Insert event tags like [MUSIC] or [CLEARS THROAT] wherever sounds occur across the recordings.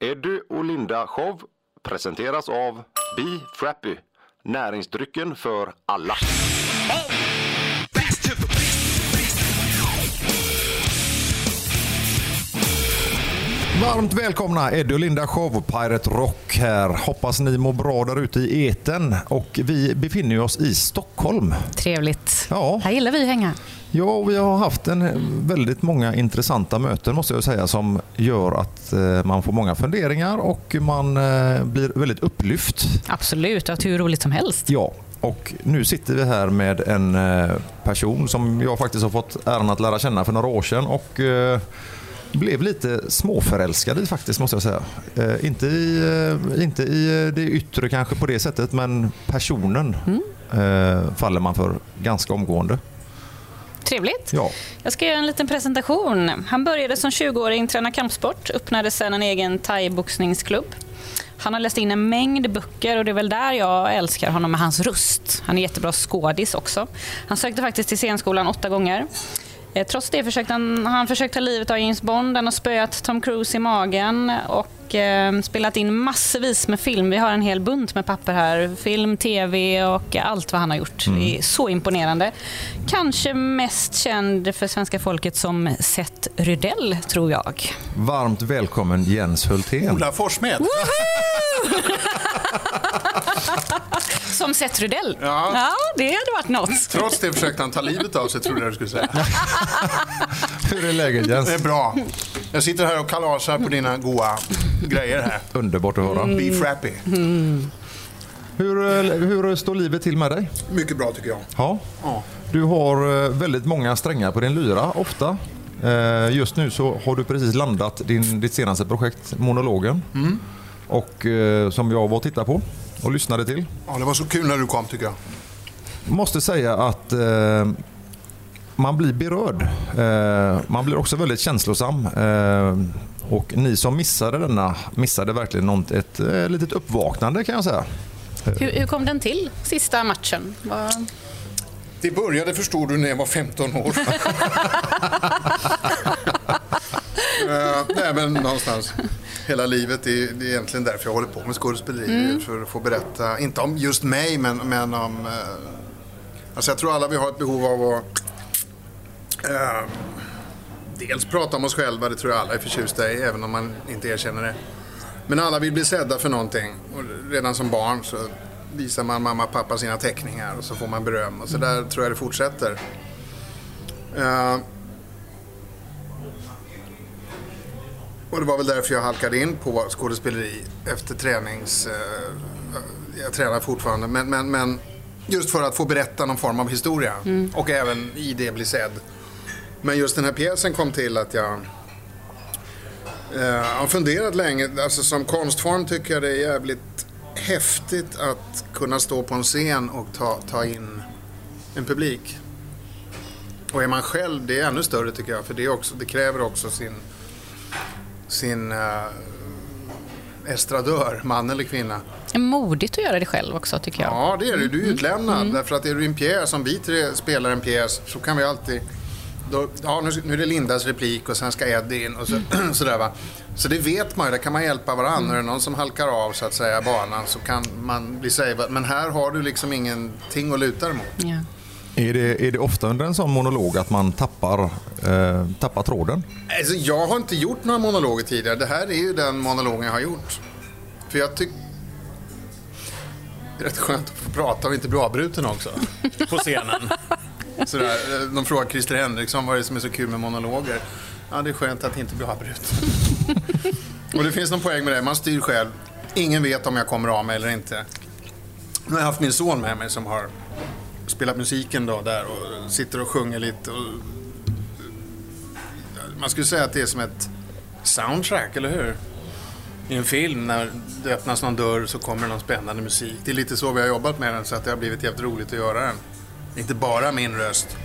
Eddie och Linda show presenteras av Be Frappy. Näringsdrycken för alla. Varmt välkomna Eddie och Linda Show, Pirate Rock här. Hoppas ni mår bra där ute i eten. Och vi befinner oss i Stockholm. Trevligt. Ja. Här gillar vi att hänga. Ja, vi har haft en väldigt många intressanta möten måste jag säga som gör att eh, man får många funderingar och man eh, blir väldigt upplyft. Absolut, och hur roligt som helst. Ja, och nu sitter vi här med en eh, person som jag faktiskt har fått äran att lära känna för några år sedan och blev lite småförälskad i faktiskt måste jag säga. Eh, inte, i, eh, inte i det yttre kanske på det sättet men personen eh, faller man för ganska omgående. Trevligt. Ja. Jag ska göra en liten presentation. Han började som 20-åring träna kampsport, öppnade sedan en egen thai-boxningsklubb. Han har läst in en mängd böcker och det är väl där jag älskar honom med hans röst. Han är jättebra skådis också. Han sökte faktiskt till scenskolan åtta gånger. Eh, Trots det försökte han, har han försökt ta livet av James Bond. Han har spöat Tom Cruise i magen och eh, spelat in massvis med film. Vi har en hel bunt med papper här. Film, tv och allt vad han har gjort. Det är så imponerande. Kanske mest känd för svenska folket som Seth Rydell, tror jag. Varmt välkommen Jens Hultén. Ola Forssmed. [LAUGHS] Som Seth Rydell. Ja. ja, det hade varit något. Trots det försökte han ta livet av sig, trodde jag du skulle säga. [LAUGHS] Hur är läget Jens? Det är bra. Jag sitter här och kalasar på dina goa grejer här. Underbart att höra. Be frappy. Hur, eh, hur står livet till med dig? Mycket bra tycker jag. Ja. Ja. Du har eh, väldigt många strängar på din lyra, ofta. Eh, Just nu så har du precis landat din, ditt senaste projekt, Monologen. Och eh, som jag var och tittade på och lyssnade till. ja, det var så kul när du kom tycker jag. Måste säga att eh, man blir berörd. Eh, man blir också väldigt känslosam. Eh, och ni som missade denna missade verkligen något, ett eh, litet uppvaknande kan jag säga. Hur, hur kom den till, sista matchen? Vad- Det började, förstod du, när jag var 15 år. [LAUGHS] Eh, nej, men någonstans. Hela livet, det är, det är egentligen därför jag håller på med skådespeleri. För att få berätta, inte om just mig, men, men om... Eh, alltså jag tror alla vi har ett behov av att eh, dels prata om oss själva, det tror jag alla är förtjusta i, även om man inte erkänner det. Men alla vill bli sedda för någonting. Och redan som barn så visar man mamma och pappa sina teckningar och så får man beröm. Och så där tror jag det fortsätter. Eh, och det var väl därför jag halkade in på skådespeleri efter tränings... eh, jag tränar fortfarande, men, men, men just för att få berätta någon form av historia. Och även i det bli sedd. Men just den här pjäsen kom till att jag jag har funderat länge. Alltså, som konstform tycker jag det är jävligt häftigt att kunna stå på en scen och ta, ta in en publik. Och är man själv, det är ännu större tycker jag. För det, också, det kräver också sin, sin uh, estradör, man eller kvinna. Modigt att göra det själv också, tycker jag. Ja, det är det. Du är utlämnad. Därför att är du en pjäs, som vi tre spelar en pjäs, så kan vi alltid... Då, ja, nu, nu är det Lindas replik och sen ska Eddie in och så, [CLEARS THROAT] sådär va. Så det vet man ju, där kan man hjälpa varandra. Är det någon som halkar av så att säga banan så kan man bli savad. Men här har du liksom ingenting att luta dig mot. Ja. Är det, är det ofta under en sån monolog att man tappar, eh, tappar tråden? Alltså, jag har inte gjort några monologer tidigare. Det här är ju den monologen jag har gjort. För jag tycker... Det är rätt skönt att få prata och inte bli avbruten också. På scenen. Sådär, eh, de frågar Christer Henriksson vad är det som är så kul med monologer. Ja, det är skönt att inte bli avbruten. [LAUGHS] och det finns någon poäng med det. Man styr själv. Ingen vet om jag kommer av mig eller inte. Nu har jag haft min son med mig som har spelat musiken då där och sitter och sjunger lite. Och man skulle säga att det är som ett soundtrack, eller hur? I en film, när det öppnas någon dörr så kommer någon spännande musik. Det är lite så vi har jobbat med den, så att det har blivit jävligt roligt att göra den. Inte bara min röst.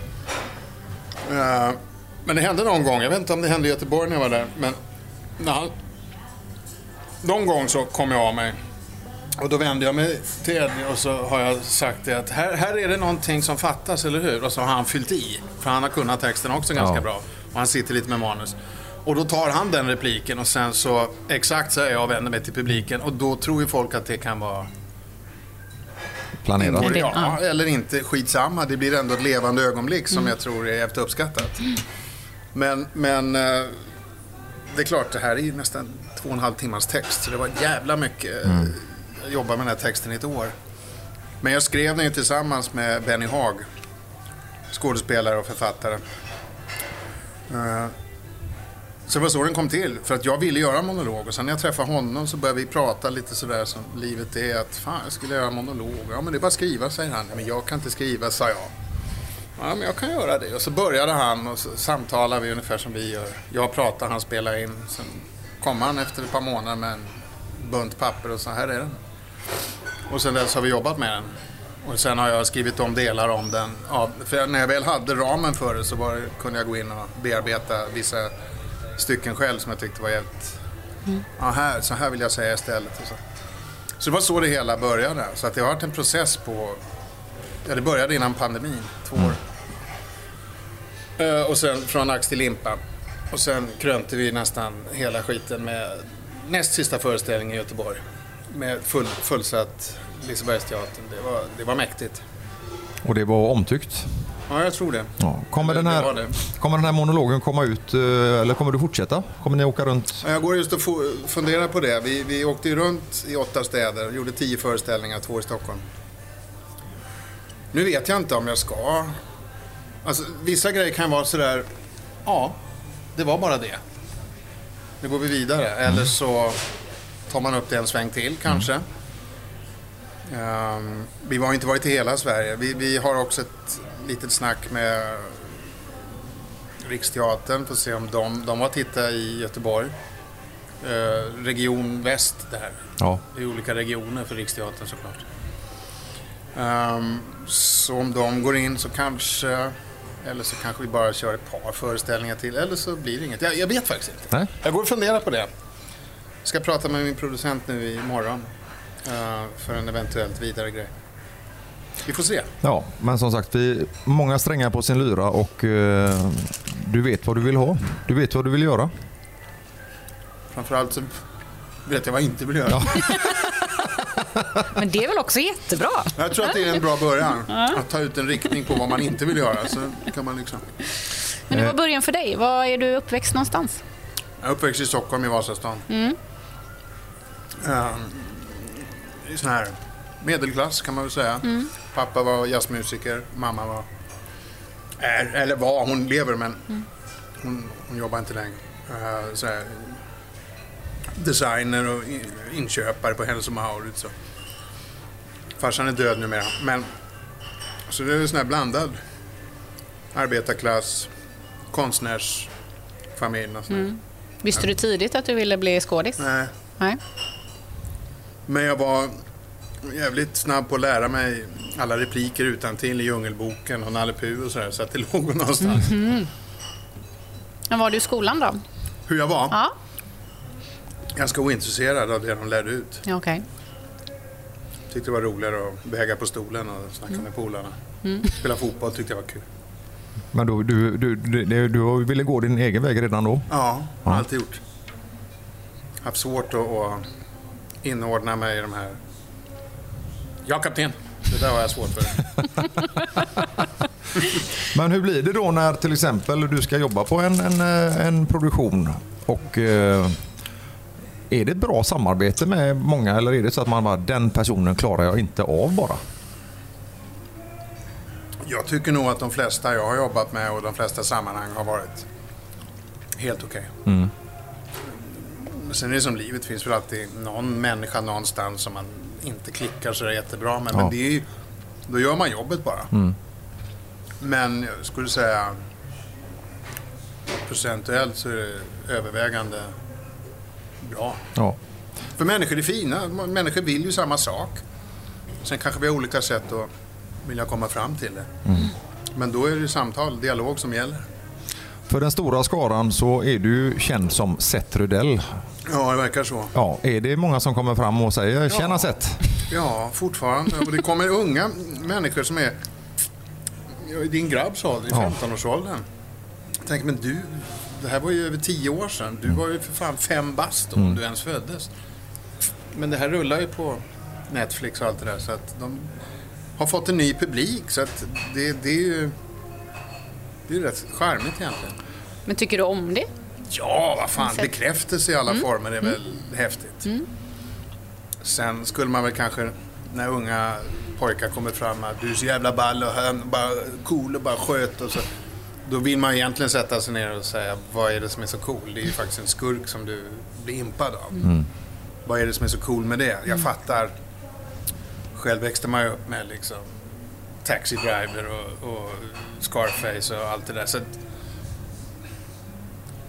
Eh, men det hände någon gång, jag vet inte om det hände i Göteborg när jag var där, men när han... Någon gång så kom jag av mig. Och då vände jag mig till Eddie och så har jag sagt det att här, här är det någonting som fattas, eller hur? Och så har han fyllt i. För han har kunnat texten också ganska Ja. bra. Och han sitter lite med manus. Och då tar han den repliken och sen så exakt säger jag och vänder mig till publiken och då tror ju folk att det kan vara Planerat. Ja, eller inte, skitsamma. Det blir ändå ett levande ögonblick som jag tror är efter uppskattat. Men, men eh, det är klart, det här är ju nästan två och en halv timmars text. Så det var jävla mycket. eh, jag jobbade med den här texten i ett år. Men jag skrev den ju tillsammans med Benny Haag. Skådespelare och författare. Eh, så det var så den kom till. För att jag ville göra en monolog och sen när jag träffade honom så började vi prata lite sådär som livet är. Att fan, jag skulle göra en monolog. Ja, men det är bara att skriva, säger han. Ja, men jag kan inte skriva, sa jag. Ja, men jag kan göra det. Och så började han och så samtalade vi ungefär som vi gör. Jag pratar, han spelar in. Sen kom han efter ett par månader med en bunt papper och så här är den. Och sen dess har vi jobbat med den. Och sen har jag skrivit om delar om den. Ja, för när jag väl hade ramen för det så var, kunde jag gå in och bearbeta vissa stycken själv som jag tyckte var jävligt... Ja, här, så här vill jag säga istället. Och så. så det var så det hela började. Så att det har varit en process på... Ja, det började innan pandemin, två år. Eh, och sen från ax till limpa. Och sen krönte vi nästan hela skiten med näst sista föreställningen i Göteborg. Med full, fullsatt Lisebergsteatern. Det var, det var mäktigt. Och det var omtyckt. Ja, jag tror det. Ja. Kommer, den här, det. kommer den här monologen komma ut eh, eller kommer du fortsätta? Kommer ni åka runt? Ja, Jag går just och fu- funderar på det. Vi, vi åkte ju runt i åtta städer, gjorde tio föreställningar, två i Stockholm. Nu vet jag inte om jag ska. Alltså, vissa grejer kan vara sådär, ja, det var bara det. Nu går vi vidare. Eller så tar man upp det en sväng till kanske. Ehm, vi har inte varit i hela Sverige. Vi, vi har också ett litet snack med Riksteatern för att se om de, de var titta i Göteborg. Eh, region Väst där. Ja. Det är olika regioner för Riksteatern såklart. Ehm, så om de går in så kanske, eller så kanske vi bara kör ett par föreställningar till, eller så blir det inget. Jag, jag vet faktiskt inte. Nej? Jag går och funderar på det. Jag ska prata med min producent nu imorgon uh, för en eventuellt vidare grej. Vi får se. Ja, men som sagt, vi många strängar på sin lyra och eh, du vet vad du vill ha. Du vet vad du vill göra. Framförallt så vet jag vad jag inte vill göra. [LAUGHS] Men det är väl också jättebra? Jag tror att det är en bra början. Att ta ut en riktning på vad man inte vill göra. Så kan man liksom... Men det var början för dig. Var är du uppväxt någonstans? Jag är uppväxt i Stockholm i Vasastan. Mm. I sån här medelklass kan man väl säga. Mm. Pappa var jazzmusiker, mamma var... Är, eller var, hon lever men Mm. hon, hon jobbar inte längre. Uh, så här, designer och in, inköpare på Hennes och Mauritz. och- Farsan är död numera. Men, så det är en sån här blandad arbetarklass, konstnärsfamilj. och sånt. Visste du tidigt att du ville bli skådis? Nej. Nej. Men jag var jävligt snabb på att lära mig alla repliker utan till i Djungelboken och Nalle Puh och sådär. Så att det [LAUGHS] låg någonstans. Men var du i skolan då? Hur jag var? Ja. Ganska ointresserad av det de lärde ut. ja Okej. Tyckte det var roligare att väga på stolen och snacka med polarna. [LAUGHS] Spela fotboll tyckte jag var kul. Men du, du, du, du, du ville gå din egen väg redan då? Ja, har alltid gjort. Haft svårt att, att inordna mig i de här... Ja, kapten. Det där har jag svårt för. [LAUGHS] Men hur blir det då när till exempel du ska jobba på en, en, en produktion och eh, är det ett bra samarbete med många eller är det så att man bara den personen klarar jag inte av bara? Jag tycker nog att de flesta jag har jobbat med och de flesta sammanhang har varit helt okej. Men Sen är det som livet, finns väl alltid någon människa någonstans som man inte klickar så jättebra med. Ja. Men det är ju, då gör man jobbet bara. Men jag skulle säga procentuellt så är det övervägande bra. Ja. För människor är fina, människor vill ju samma sak. Sen kanske vi har olika sätt att vilja komma fram till det. Men då är det samtal, dialog som gäller. För den stora skaran så är du känd som Seth Rydell. Ja, det verkar så. Ja, är det många som kommer fram och säger “Tjena Ja. Seth”? Ja, fortfarande. Och det kommer unga människor som är din grabbs ålder, i Ja. 15-årsåldern. Jag tänker, men du, det här var ju över tio år sedan. Du var ju för fan fem bast då, om du ens föddes. Men det här rullar ju på Netflix och allt det där. Så att de har fått en ny publik. Så att det, det är ju... Det är ju rätt charmigt egentligen. Men tycker du om det? Ja, vad fan. Bekräftelse i alla former är väl häftigt. Sen skulle man väl kanske, när unga pojkar kommer fram att du är så jävla ball och han bara cool och bara sköt och så. Då vill man egentligen sätta sig ner och säga, vad är det som är så cool? Det är ju faktiskt en skurk som du blir impad av. Vad är det som är så cool med det? Jag fattar. Själv växte man ju upp med liksom Taxi Driver och, och Scarface och allt det där. Så att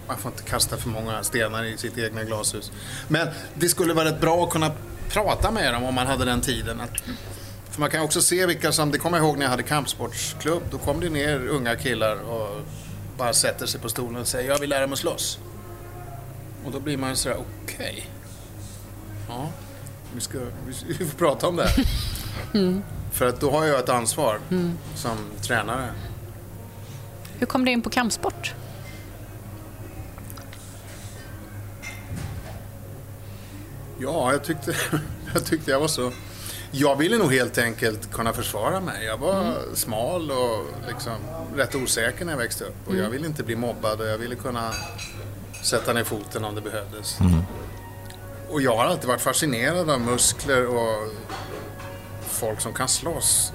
man får inte kasta för många stenar i sitt egna glashus. Men det skulle vara rätt bra att kunna prata med dem om man hade den tiden. Att, för man kan också se vilka som, det kommer jag ihåg när jag hade kampsportsklubb. Då kom det ner unga killar och bara sätter sig på stolen och säger jag vill lära mig slåss. Och då blir man ju sådär, okej. Ja, vi, ska, vi vi får prata om det här. [LAUGHS] Mm. För att då har jag ett ansvar som tränare. Hur kom du in på kampsport? Ja, jag tyckte, [LAUGHS] jag tyckte jag var så... Jag ville nog helt enkelt kunna försvara mig. Jag var smal och liksom rätt osäker när jag växte upp. Och jag ville inte bli mobbad och jag ville kunna sätta ner foten om det behövdes. Och jag har alltid varit fascinerad av muskler och folk som kan slåss.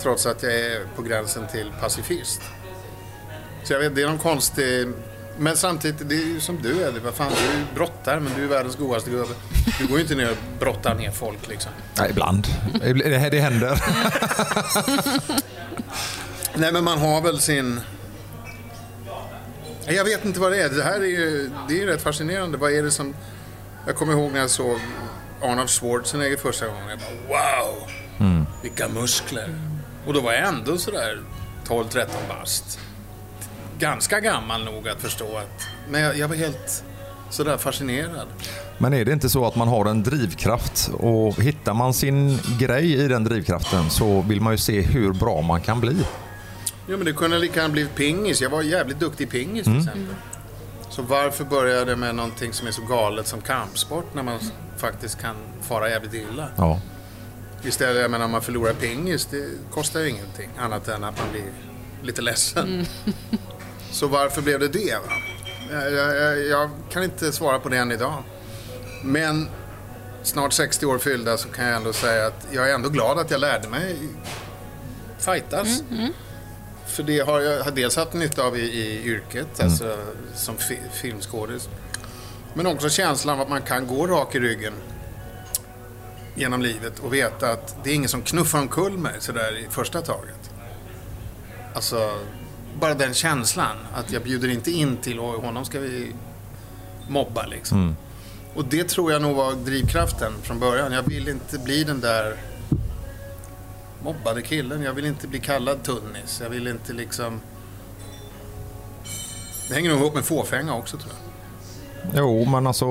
Trots att jag är på gränsen till pacifist. Så jag vet, det är någon konstig... Men samtidigt, det är ju som du är. Vad fan, du är brottare, men du är världens godaste gubbe. Du går ju inte ner och brottar ner folk liksom. Nej, ibland. Det, det händer. [LAUGHS] Nej, men man har väl sin... Jag vet inte vad det är. Det här är ju, det är rätt fascinerande. Vad är det som... Jag kommer ihåg när jag såg Arnold Schwarzenegger första gången. Jag bara wow! Vilka muskler! Och då var jag ändå sådär 12-13 bast. Ganska gammal nog att förstå att... Men jag, jag var helt sådär fascinerad. Men är det inte så att man har en drivkraft och hittar man sin grej i den drivkraften så vill man ju se hur bra man kan bli. Jo, men det kunde lika gärna blivit pingis. Jag var jävligt duktig i pingis till exempel. Så varför började jag med någonting som är så galet som kampsport när man faktiskt kan fara jävligt illa? Ja. Istället, jag menar, om man förlorar pingis, det kostar ju ingenting annat än att man blir lite ledsen. [LAUGHS] Så varför blev det det? Va? Jag, jag, jag, kan inte svara på det än idag. Men snart 60 år fyllda så kan jag ändå säga att jag är ändå glad att jag lärde mig fightas. För det har jag dels haft nytta av i, i yrket, alltså som fi, filmskådis. Men också känslan av att man kan gå rak i ryggen genom livet och veta att det är ingen som knuffar omkull mig sådär i första taget. Alltså, bara den känslan att jag bjuder inte in till och honom ska vi mobba liksom. Och det tror jag nog var drivkraften från början. Jag vill inte bli den där mobbade killen. Jag vill inte bli kallad tunnis. Jag vill inte liksom... Det hänger nog ihop med fåfänga också tror jag. Jo, men alltså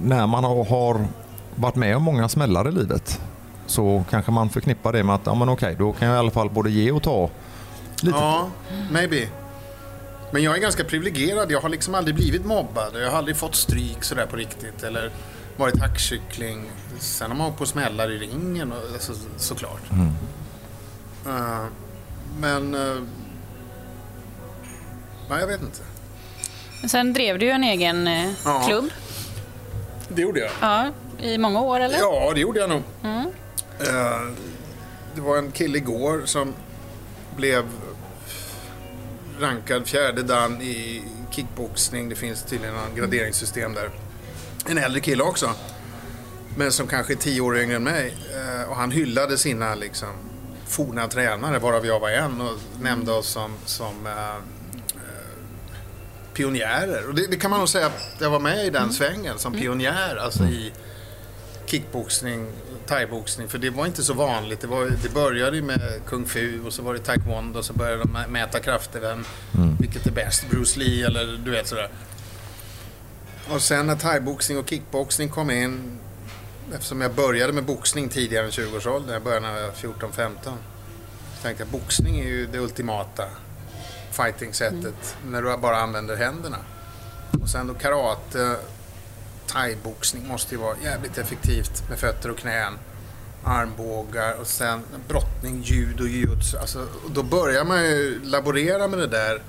när man har, varit med om många smällar i livet så kanske man förknippar det med att ja, men okej, då kan jag i alla fall både ge och ta lite. Ja, maybe. Men jag är ganska privilegierad. Jag har liksom aldrig blivit mobbad. Jag har aldrig fått stryk sådär på riktigt. Eller varit hackkyckling. Sen har man hållit på smällar i ringen, och, alltså, såklart. Eh, men... Uh, nej, jag vet inte. Sen drev du ju en egen eh, Ja. klubb Det gjorde jag. ja, i många år, eller? Ja, det gjorde jag nog. Eh, det var en kille igår som blev rankad fjärde dan i kickboxning. Det finns tydligen en graderingssystem där. En äldre kille också. Men som kanske är tio år yngre än mig. Eh, och han hyllade sina liksom, forna tränare, varav jag var en. Och nämnde oss som, som eh, pionjärer. Och det, det kan man nog säga att jag var med i den svängen som pionjär. Alltså i kickboxning, thaiboxning. För det var inte så vanligt. Det, var, det började med kung fu och så var det taekwondo och så började de mä- mäta krafter. Vem, Vilket är bäst? Bruce Lee eller du vet sådär. Och sen när thaiboxning och kickboxning kom in. Eftersom jag började med boxning tidigare än 20-årsåldern. Jag började när jag var 14-15. Så tänkte jag boxning är ju det ultimata. fighting-sättet när du bara använder händerna. Och sen då karate, thaiboxning måste ju vara jävligt effektivt med fötter och knän. Armbågar och sen brottning, judo, jujutsu. Alltså, då börjar man ju laborera med det där.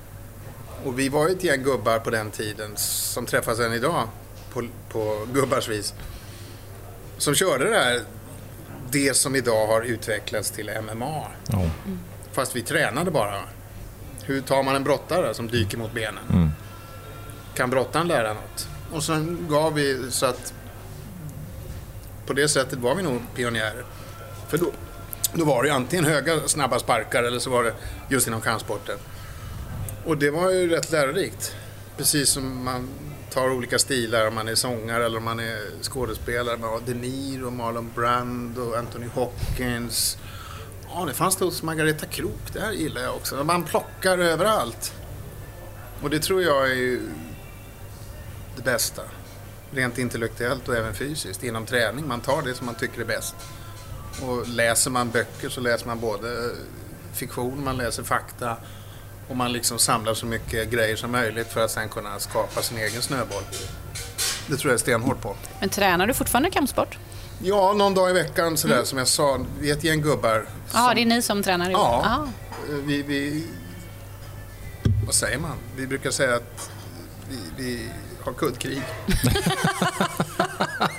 Och vi var ju ett gäng gubbar på den tiden som träffas än idag på, på gubbars vis. Som körde det där, det som idag har utvecklats till MMA. Ja. Fast vi tränade bara. Hur tar man en brottare som dyker mot benen? Mm. Kan brottaren lära något? Och sen gav vi så att på det sättet var vi nog pionjärer. För då, då var det ju antingen höga snabba sparkar eller så var det just inom kampsporten. Och det var ju rätt lärorikt. Precis som man tar olika stilar om man är sångare eller om man är skådespelare. Man har De Niro, Marlon Brando, Anthony Hopkins. Ja, det fanns det hos Margareta Krook. Det här gillar jag också. Man plockar överallt. Och det tror jag är ju det bästa. Rent intellektuellt och även fysiskt. Inom träning. Man tar det som man tycker är bäst. Och läser man böcker så läser man både fiktion, man läser fakta och man liksom samlar så mycket grejer som möjligt för att sen kunna skapa sin egen snöboll. Det tror jag är stenhårt på. Men tränar du fortfarande kampsport? Ja, någon dag i veckan sådär som jag sa. Vi är ett gäng gubbar. Ja, som- det är ni som tränar ihop? Ja. Aha. Vi, vi... Vad säger man? Vi brukar säga att vi, vi har kuddkrig. [LAUGHS] [LAUGHS]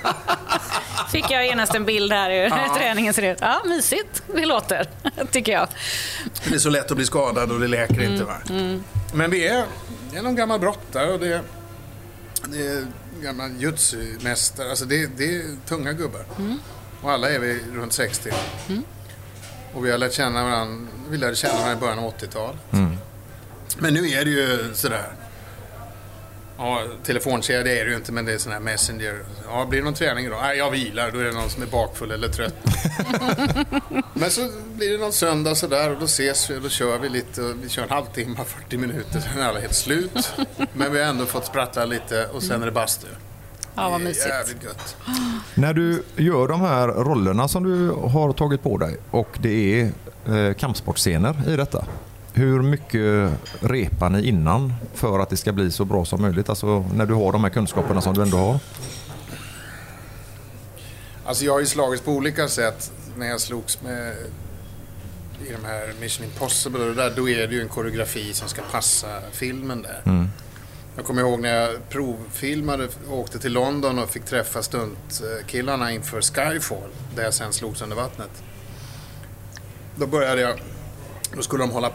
Fick jag genast en bild här hur Ja. [LAUGHS] träningen ser ut. Ja, mysigt det låter, [LAUGHS] tycker jag. Det är så lätt att bli skadad och det läker inte. Va? Men vi är, det är någon gammal brottare och det är, det är gamla jutsu-mästare. Alltså det, det är tunga gubbar. Och alla är vi runt 60. Och vi har lärt känna varandra, vi lärde känna varandra i början av 80-talet. Men nu är det ju sådär. Ja, telefonkedja är det ju inte, men det är sån här Messenger. Ja, blir det någon träning idag? Nej, jag vilar. Då är det någon som är bakfull eller trött. [LAUGHS] men så blir det någon söndag sådär och då ses vi och då kör vi lite. Vi kör en halvtimme, 40 minuter, sen är alla helt slut. Men vi har ändå fått sprattla lite och sen är det bastu. Ja, vad mysigt. Jävligt gött. När du gör de här rollerna som du har tagit på dig och det är eh, kampsportscener i detta. Hur mycket repar ni innan för att det ska bli så bra som möjligt? Alltså när du har de här kunskaperna som du ändå har. Alltså jag har ju slagits på olika sätt när jag slogs med i de här Mission Impossible och det där, då är det ju en koreografi som ska passa filmen där. Jag kommer ihåg när jag provfilmade åkte till London och fick träffa stuntkillarna inför Skyfall, där jag sen slogs under vattnet. Då började jag, då skulle de hålla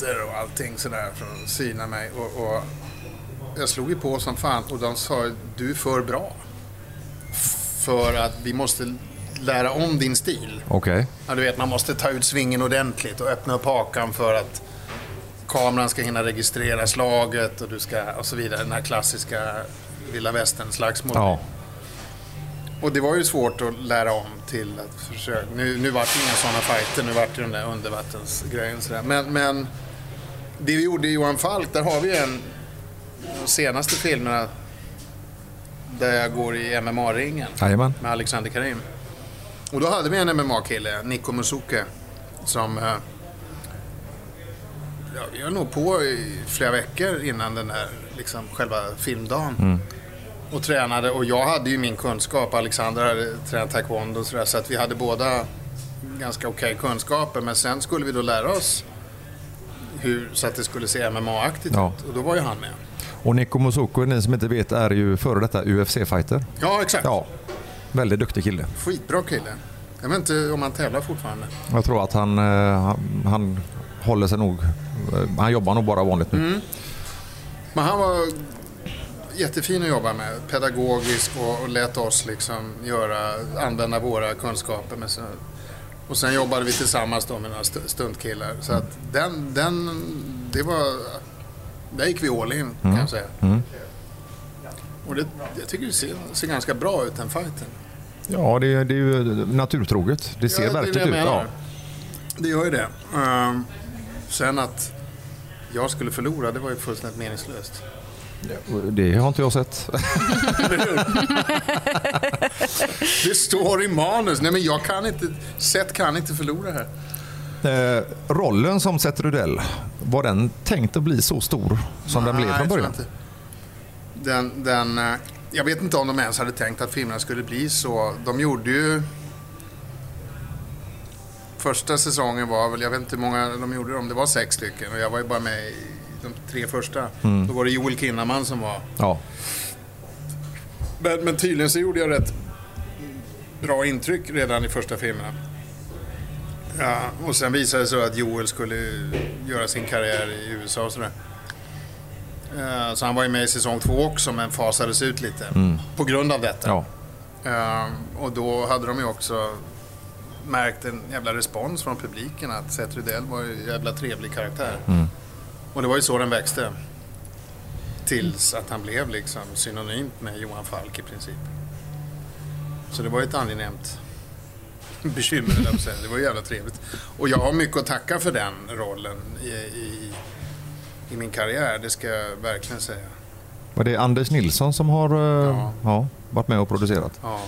plattor och allting sådär för att syna mig och, och jag slog ju på som fan och de sa du är för bra för att vi måste lära om din stil. Okej. Ja, du vet, man måste ta ut svingen ordentligt och öppna upp hakan för att kameran ska hinna registrera slaget och, du ska, och så vidare. Den här klassiska vilda västern-slagsmål. Ja. Och det var ju svårt att lära om till att försöka. Nu, nu vart det inga sådana fighter, nu vart det den där undervattensgrejen. Sådär. Men, men det vi gjorde i Johan Falk, där har vi en de senaste filmerna där jag går i MMA-ringen Jajamän. med Alexander Karim. Och då hade vi en MMA-kille, Nico Musuke, som... eh, Ja, vi höll nog på i flera veckor innan den där liksom, själva filmdagen. Och tränade. Och jag hade ju min kunskap. Alexander hade tränat taekwondo och sådär. Så att vi hade båda ganska okej kunskaper. Men sen skulle vi då lära oss hur, så att det skulle se MMA-aktigt Ja. ut. Och då var ju han med. Och Nico Musoko, ni som inte vet, är ju före detta UFC-fighter. Ja, exakt. Ja. Väldigt duktig kille. Skitbra kille. Jag vet inte om han tävlar fortfarande. Jag tror att han, eh, han, han håller sig nog... eh, Han jobbar nog bara vanligt nu. Men han var jättefin att jobba med. Pedagogisk och, och lät oss liksom göra, använda våra kunskaper. Med så, och sen jobbade vi tillsammans då med några st- stuntkillar. Så att den, den, det var... Där gick vi all in kan jag säga. Och det, jag tycker det ser, ser ganska bra ut den fighten. Ja, det, det är ju naturtroget. Det ser Ja, verkligt det ut. Ja. Det gör ju det. Ehm, sen att jag skulle förlora, det var ju fullständigt meningslöst. Det har inte jag sett. [LAUGHS] Det står i manus. Nej men jag kan inte, Seth kan inte förlora här. Eh, rollen som Seth Rudell, var den tänkt att bli så stor som den blev Nej, från början? Den, den, eh, jag vet inte om de ens hade tänkt att filmerna skulle bli så. De gjorde ju... Första säsongen var väl, jag vet inte hur många de gjorde, om det var sex stycken. Och jag var ju bara med i de tre första. Då var det Joel Kinnaman som var. Ja. Men, men tydligen så gjorde jag rätt bra intryck redan i första filmerna. Ja, och sen visade det sig att Joel skulle göra sin karriär i USA och sådär. Eh, Så han var ju med i säsong två också men fasades ut lite på grund av detta. ja. Eh, Och då hade de ju också märkt en jävla respons från publiken att Seth Rydell var en jävla trevlig karaktär. Och det var ju så den växte. Tills att han blev liksom synonymt med Johan Falk i princip. Så det var ju ett angenämt [LAUGHS] bekymmer. Det var ju jävla trevligt. Och jag har mycket att tacka för den rollen i, i, i min karriär, det ska jag verkligen säga. Var det Anders Nilsson som har eh, Ja. ja, varit med och producerat? Ja,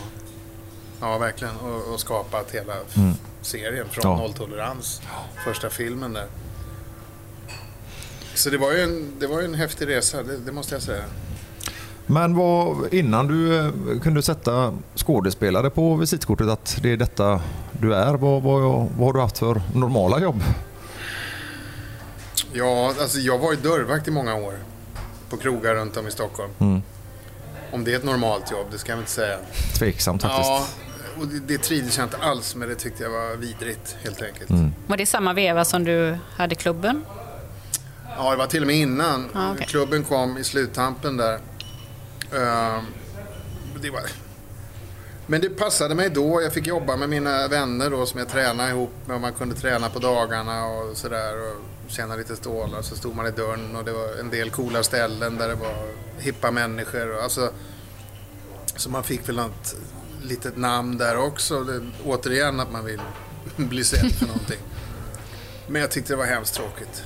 ja verkligen. Och, och skapat hela f- serien från Ja. nolltolerans. Första filmen där. Så det var ju en, det var en häftig resa, det, det måste jag säga. Men vad, innan du eh, kunde sätta skådespelare på visitkortet att det är detta du är, vad, vad, vad har du haft för normala jobb? Ja, alltså jag var ju dörrvakt i många år. På krogar runt om i Stockholm. Mm. Om det är ett normalt jobb, det ska jag inte säga. Tveksamt faktiskt. Ja, och det, det trivdes jag inte alls med. Det tyckte jag var vidrigt, helt enkelt. Mm. Var det samma veva som du hade klubben? Ja, det var till och med innan. Ja, okej. Klubben kom i sluttampen där. Ehm, det var... Men det passade mig då. Jag fick jobba med mina vänner då som jag tränade ihop med. Och man kunde träna på dagarna och sådär. Och tjäna lite stålar. Så stod man i dörren och det var en del coola ställen där det var hippa människor. Och Alltså, så man fick väl något litet namn där också. Det, återigen att man vill [LAUGHS] bli sedd för någonting. Men jag tyckte det var hemskt tråkigt.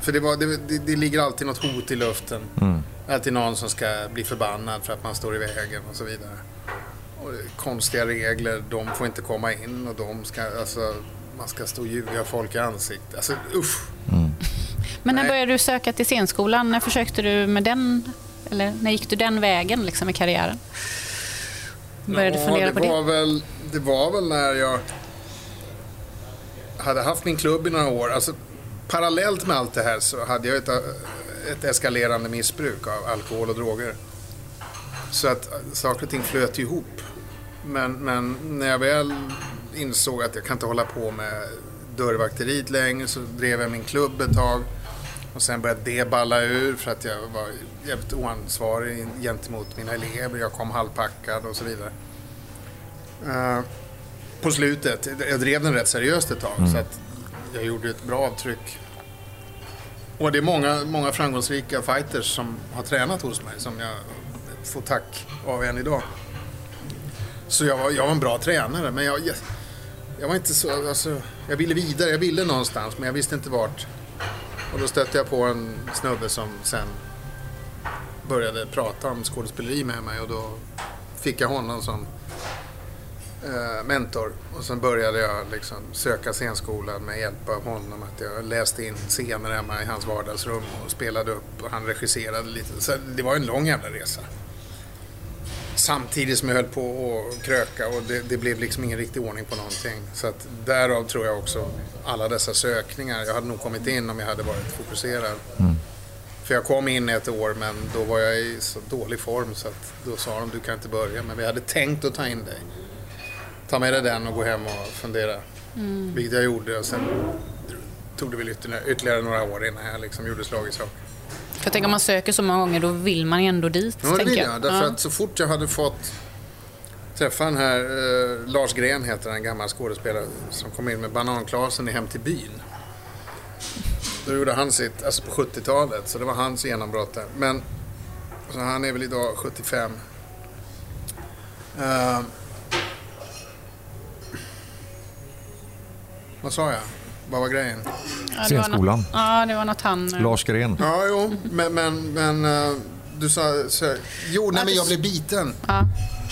För det, var, det, det, det ligger alltid något hot i luften. Alltid någon som ska bli förbannad för att man står i vägen och så vidare. Och konstiga regler, de får inte komma in och de ska, alltså, man ska stå och ljuga folk i ansiktet. Alltså usch! Men när Nej. började du söka till scenskolan? När försökte du med den? Eller när gick du den vägen liksom, i karriären? Började du fundera det på det? var Väl, det var väl när jag hade haft min klubb i några år. Alltså, parallellt med allt det här så hade jag ett, ett eskalerande missbruk av alkohol och droger. Så att saker och ting flöt ihop. Men, men när jag väl insåg att jag kan inte hålla på med dörrvakteriet längre så drev jag min klubb ett tag. Och sen började det balla ur för att jag var jävligt oansvarig gentemot mina elever. Jag kom halvpackad och så vidare. Eh, på slutet, jag drev den rätt seriöst ett tag så att jag gjorde ett bra avtryck. Och det är många, många framgångsrika fighters som har tränat hos mig som jag får tack av än idag. Så jag var, jag var en bra tränare men jag, jag, jag var inte så, alltså, jag ville vidare, jag ville någonstans men jag visste inte vart. Och då stötte jag på en snubbe som sen började prata om skådespeleri med mig och då fick jag honom som eh, mentor. Och sen började jag liksom söka scenskolan med hjälp av honom. Att jag läste in scener hemma i hans vardagsrum och spelade upp och han regisserade lite. Så det var en lång jävla resa. Samtidigt som jag höll på att kröka och det, det blev liksom ingen riktig ordning på någonting. Så att därav tror jag också alla dessa sökningar. Jag hade nog kommit in om jag hade varit fokuserad. För jag kom in ett år men då var jag i så dålig form så att då sa de du kan inte börja. Men vi hade tänkt att ta in dig. Ta med dig den och gå hem och fundera. Vilket jag gjorde och sen tog det väl ytterligare, några år innan jag liksom gjorde slag i sak. För jag tänker om man söker så många gånger då vill man ändå dit. Ja, det vill jag. Därför Ja. att så fort jag hade fått träffa den här, eh, Lars Gren heter en gammal skådespelare som kom in med Bananklasen i Hem till byn. Då gjorde han sitt, alltså på 70-talet, så det var hans genombrott där. Men så han är väl idag 75. Eh, vad sa jag? Vad var grejen? Ja, Scenskolan. något- Ja, det var något han... eh, Lars Gren. Ja, jo, men, men, men eh, du sa... Så, jo, nej, men jag blev biten. Ja.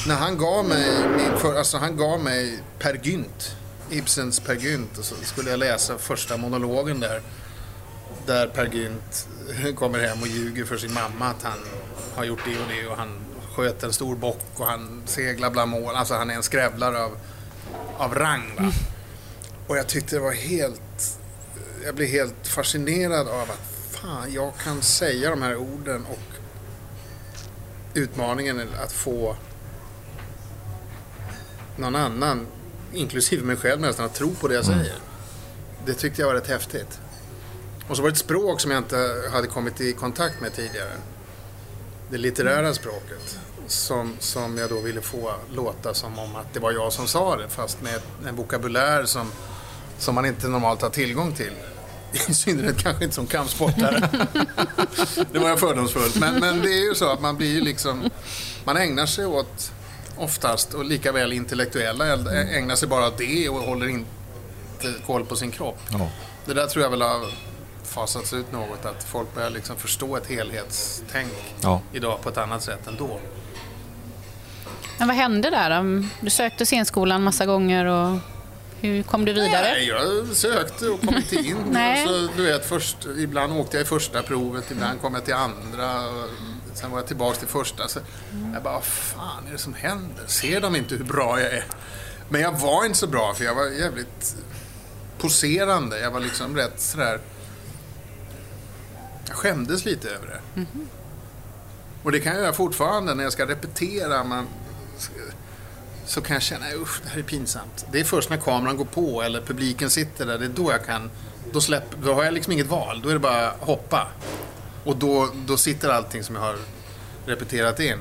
När han gav mig, min för, alltså han gav mig Per Gynt, Ibsens Per Gynt, och så skulle jag läsa första monologen där. där Per Gynt kommer hem och ljuger för sin mamma att han har gjort det och det och han sköt en stor bock och han seglar bland mål. Alltså han är en skrävlare av, av rang. Va? Och jag tyckte det var helt... Jag blev helt fascinerad av att fan, jag kan säga de här orden och utmaningen att få någon annan, inklusive mig själv nästan, att tro på det jag säger. Det tyckte jag var rätt häftigt. Och så var det ett språk som jag inte hade kommit i kontakt med tidigare. Det litterära språket. Som, som jag då ville få låta som om att det var jag som sa det fast med en vokabulär som, som man inte normalt har tillgång till. I synnerhet kanske inte som kampsportare. [LAUGHS] det var jag fördomsfull. Men, men det är ju så att man blir ju liksom... Man ägnar sig åt, oftast, och lika väl intellektuella ägnar sig bara åt det och håller inte koll på sin kropp. Ja. Det där tror jag väl har fasats ut något. Att folk börjar liksom förstå ett helhetstänk Ja. idag på ett annat sätt än då. Men vad hände där? Du sökte scenskolan massa gånger och hur kom du vidare? Nej, jag sökte och kom inte in. [LAUGHS] Nej. så, du vet, först, ibland åkte jag i första provet, ibland kom jag till andra. Sen var jag tillbaka till första. Så jag bara, vad fan är det som händer? Ser de inte hur bra jag är? Men jag var inte så bra, för jag var jävligt poserande. Jag var liksom rätt sådär... Jag skämdes lite över det. Och det kan jag göra fortfarande när jag ska repetera. Man, så kan jag känna, usch, det här är pinsamt. Det är först när kameran går på eller publiken sitter där, det är då jag kan... Då, släpp, då har jag liksom inget val, då är det bara hoppa. Och då, då sitter allting som jag har repeterat in.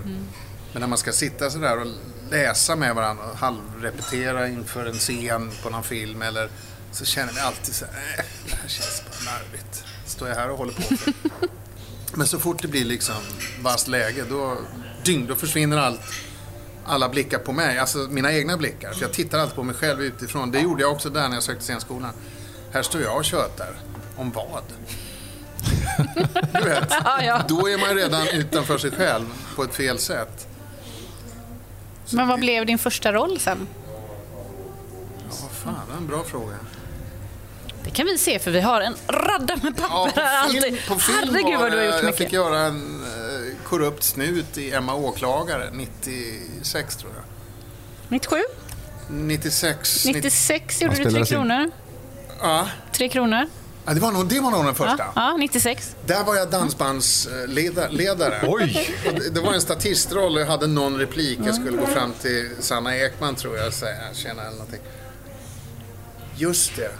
Men när man ska sitta sådär och läsa med varandra och halvrepetera inför en scen på någon film eller så känner jag alltid så här, äh, det här känns bara larvigt. Står jag här och håller på för. [LAUGHS] Men så fort det blir liksom vasst läge, då, dyng, då försvinner allt alla blickar på mig, alltså mina egna blickar. För jag tittar alltid på mig själv utifrån. Det gjorde jag också där när jag sökte scenskolan. Här står jag och tjötar. Om vad? Du vet, [LAUGHS] Ja, ja. då är man redan utanför sig själv på ett fel sätt. Men vad blev din första roll sen? Ja, fan, det är en bra fråga. Det kan vi se för vi har en radda med Ja, papper här. på film, alltid. på film Herregud var vad du har gjort Jag mycket. fick göra en eh, korrupt snut i Emma Åklagare 96 tror jag. 97? 96. 96 gjorde Han du tre kronor. Ja, Tre kronor. Ja, det var nog, det var nog den första. Ja, ja, 96. Där var jag dansbandsledare. Oj! [LAUGHS] Det var en statistroll och jag hade någon replik. Jag skulle gå fram till Sanna Ekman tror jag och säga tjena eller någonting. Just det.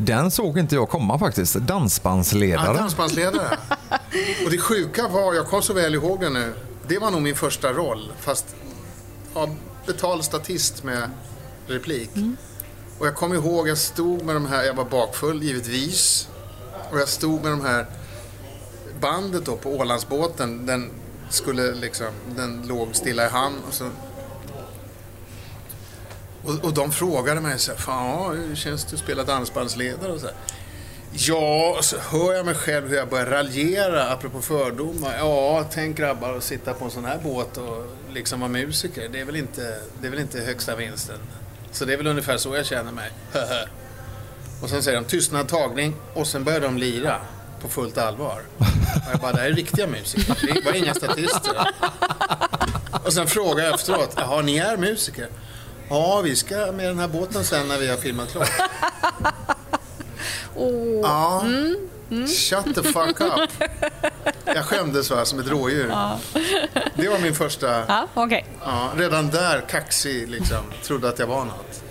Den såg inte jag komma faktiskt. Ja, Dansbandsledare. dansbandsledare. Och det sjuka var, jag kom så väl ihåg det nu. Det var nog min första roll. Fast ja, betald statist med replik. Och jag kommer ihåg, jag stod med de här, jag var bakfull givetvis. Och jag stod med de här bandet då på Ålandsbåten. Den skulle liksom, den låg stilla i hamn. Och, så, och, och de frågade mig så här, fan ja, hur känns det att spela dansbandsledare? Och så här. Ja, och så hör jag mig själv hur jag börjar raljera apropå fördomar. Ja, tänk grabbar att sitta på en sån här båt och liksom vara musiker. Det är väl inte, det är väl inte högsta vinsten. Så det är väl ungefär så jag känner mig. [LAUGHS] och sen säger de tystnad tagning och sen börjar de lira på fullt allvar. Och jag bara, det här är riktiga musiker. Det var inga statister. Och sen frågar jag efteråt, jaha, ni är musiker? Ja, vi ska med den här båten sen när vi har filmat klart. [LAUGHS] Ja, shut the fuck up. Jag skämdes va, som ett rådjur. Det var min första, Ja, okej. ja, redan där kaxig liksom, trodde att jag var något.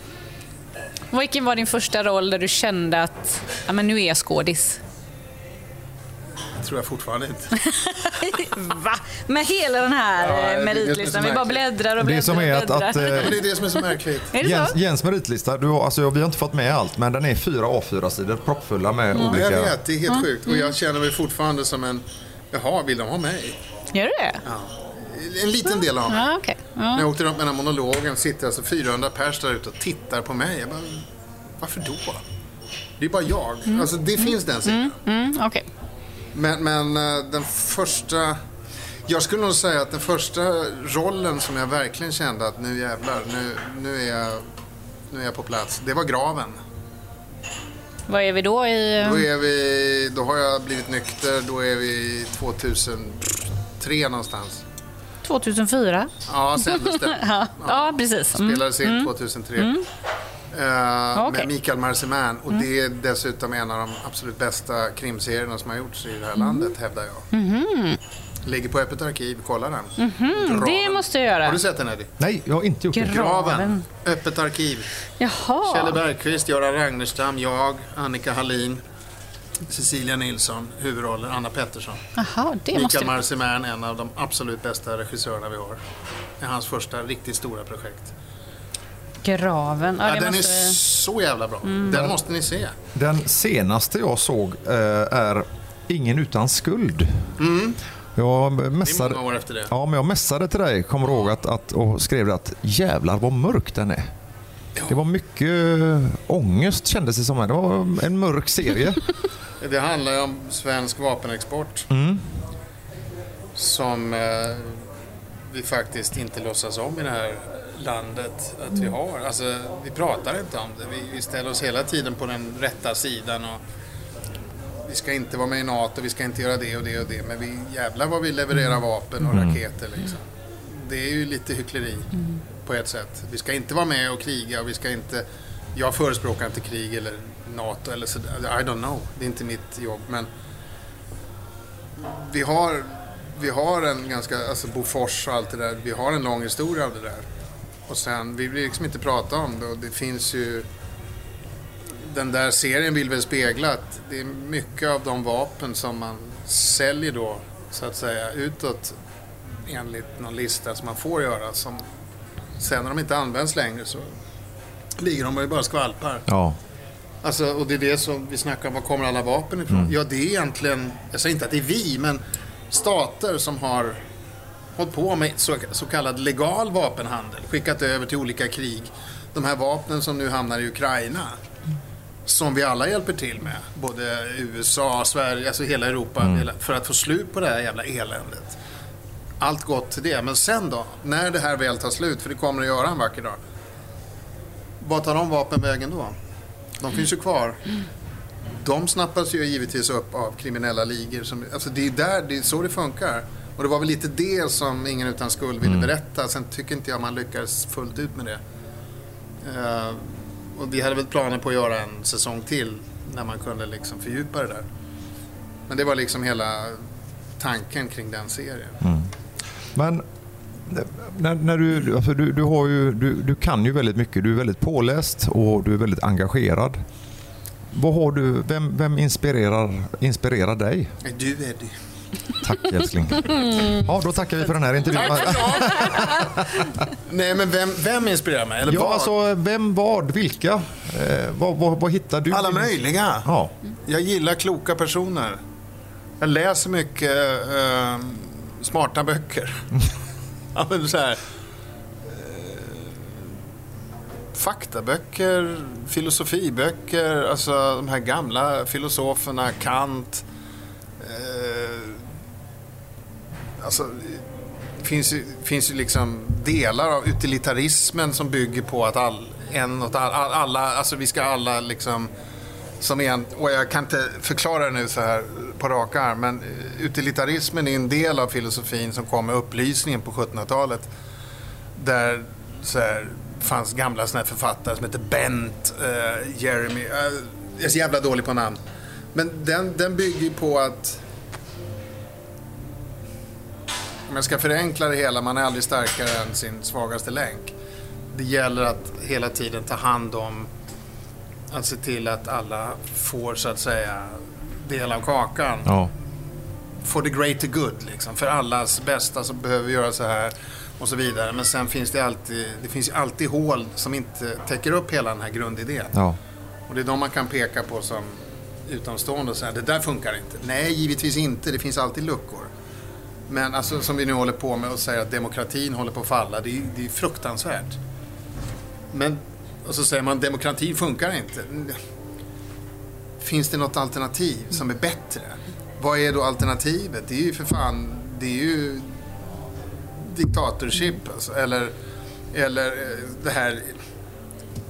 Vilken var din första roll där du kände att ja, men nu är jag skådis? Det tror jag fortfarande inte. [LAUGHS] Va? Med hela den här Ja, ja, är meritlistan. Vi bara bläddrar och bläddrar Det som är och att, bläddrar. att eh, det är det som är så märkligt. Är det Jens, så? Jens meritlista, du har, alltså, vi har inte fått med allt men den är fyra A4-sidor proppfulla med Mm. Ja, olika... jag vet, det är helt sjukt. Och jag känner mig fortfarande som en, jaha, vill de ha mig? Gör du det? En liten del av mig. Ja. När Ja. jag åkte runt med den här monologen sitter alltså 400 pers där ute och tittar på mig. Jag bara, varför då? Det är bara jag. Alltså det finns den sidan. Mm, okej. Men, men eh, den första... Jag skulle nog säga att den första rollen som jag verkligen kände att nu jävlar, nu, nu, är, jag, nu är jag på plats. Det var Graven. Vad är vi då i... Då, är vi, då har jag blivit nykter, då är vi 2003 någonstans. 2004? Ja, det. [LAUGHS] Ja, ja precis. Mm. Spelades in 2003. Eh, Okej. Med Mikael Marseman. Och det är dessutom en av de absolut bästa krimserierna som har gjorts i det här landet, hävdar jag. Ligger på Öppet arkiv, kolla den. Graven. Det måste jag göra. Har du sett den Eddie? Nej, jag har inte gjort det. Gra- Graven. Graven. Öppet arkiv. Jaha. Kjelle Bergqvist, Göran Ragnerstam, jag, Annika Hallin, Cecilia Nilsson, huvudroller, Anna Pettersson. Jaha, det måste Mikael jag... Marseman, en av de absolut bästa regissörerna vi har. Det är hans första riktigt stora projekt. Graven. Ja, Ja, den måste... är så jävla bra. Den måste ni se. Den senaste jag såg eh, är Ingen utan skuld. Jag Det är mässade, många år efter det. ja, men jag mässade till dig, kommer ihåg, att, att, och skrev att jävlar vad mörk den är. Det var mycket eh, ångest kändes det som. Det var en mörk serie. [LAUGHS] Det handlar ju om svensk vapenexport. Som eh, vi faktiskt inte låtsas om i det här landet att vi har. Alltså, vi pratar inte om det. Vi, vi ställer oss hela tiden på den rätta sidan. Och vi ska inte vara med i NATO, vi ska inte göra det och det och det. Men vi jävlar vad vi levererar vapen och raketer liksom. Det är ju lite hyckleri på ett sätt. Vi ska inte vara med och kriga och vi ska inte... Jag förespråkar inte krig eller NATO eller så. I don't know. Det är inte mitt jobb. Men vi har, vi har en ganska, alltså Bofors och allt det där. Vi har en lång historia av det där. Och sen, vi vill liksom inte prata om det och det finns ju... Den där serien vill väl spegla att det är mycket av de vapen som man säljer då, så att säga, utåt enligt någon lista som man får göra. Som, sen när de inte används längre så ligger de ju bara skvalpar. Ja. Alltså, och det är det som vi snackar om, var kommer alla vapen ifrån? Ja, det är egentligen, jag säger inte att det är vi, men stater som har hållit på med så, så kallad legal vapenhandel, skickat över till olika krig. De här vapnen som nu hamnar i Ukraina, som vi alla hjälper till med, både USA, Sverige, alltså hela Europa, hela, för att få slut på det här jävla eländet. Allt gott till det, men sen då, när det här väl tar slut, för det kommer att göra en vacker dag. Vad tar de vapen vägen då? De finns ju kvar. De snappas ju givetvis upp av kriminella ligor. Som, alltså det är där, det är så det funkar. Och det var väl lite det som Ingen utan skuld ville berätta. Sen tycker inte jag man lyckades fullt ut med det. Eh, och vi hade väl planer på att göra en säsong till när man kunde liksom fördjupa det där. Men det var liksom hela tanken kring den serien. Men när, när du, alltså du, du, har ju, du, du kan ju väldigt mycket. Du är väldigt påläst och du är väldigt engagerad. Vad har du, vem, vem inspirerar, inspirerar dig? Du Eddie. Tack älskling. Ja, då tackar vi för den här intervjun. Nej men vem, vem inspirerar mig? Eller Ja, vad? alltså vem, vad, vilka? Eh, vad, vad, vad hittar du? Alla möjliga. Ja. Jag gillar kloka personer. Jag läser mycket eh, smarta böcker. [LAUGHS] ja, men så här, eh, faktaböcker, filosofiböcker, alltså de här gamla filosoferna, Kant. Eh, alltså, det finns ju, finns ju liksom delar av utilitarismen som bygger på att all, en och all, alla, alltså vi ska alla liksom som en, och jag kan inte förklara det nu så här på rak arm, men eh, utilitarismen är en del av filosofin som kom med upplysningen på 1700-talet. Där så här, fanns gamla såna här författare som hette Bent, uh, Jeremy, uh, jag är så jävla dålig på namn. Men den, den bygger ju på att om jag ska förenkla det hela, man är aldrig starkare än sin svagaste länk. Det gäller att hela tiden ta hand om att se till att alla får så att säga del av kakan. Ja. For the greater good liksom. För allas bästa så behöver vi göra så här och så vidare. Men sen finns det alltid, det finns alltid hål som inte täcker upp hela den här grundidén. Ja. Och det är de man kan peka på som utomstående och säga det där funkar inte. Nej, givetvis inte. Det finns alltid luckor. Men alltså, som vi nu håller på med och säger att demokratin håller på att falla, det är, det är fruktansvärt. Men, och så säger man demokratin funkar inte. Finns det något alternativ som är bättre? Vad är då alternativet? Det är ju för fan, det är ju diktatorship alltså, eller, eller eh, det här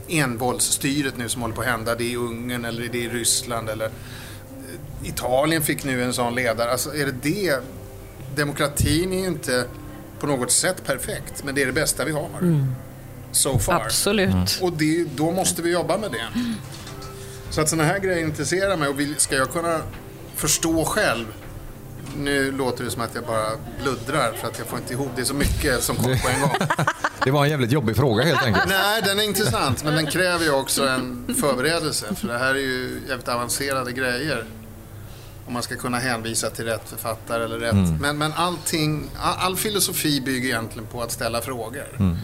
envåldsstyret nu som håller på att hända. Det är i Ungern eller det är i Ryssland eller eh, Italien fick nu en sån ledare. Alltså är det det? Demokratin är ju inte på något sätt perfekt, men det är det bästa vi har. So far. Absolut. Och det, då måste vi jobba med det. Så att sådana här grejer intresserar mig och vill, ska jag kunna förstå själv nu låter det som att jag bara bluddrar för att jag får inte ihop. Det är så mycket som kommer på en gång. [LAUGHS] Det var en jävligt jobbig fråga helt enkelt. Nej, den är intressant men den kräver ju också en förberedelse. För det här är ju jävligt avancerade grejer. Om man ska kunna hänvisa till rätt författare eller rätt. Men, men allting, all, all filosofi bygger egentligen på att ställa frågor.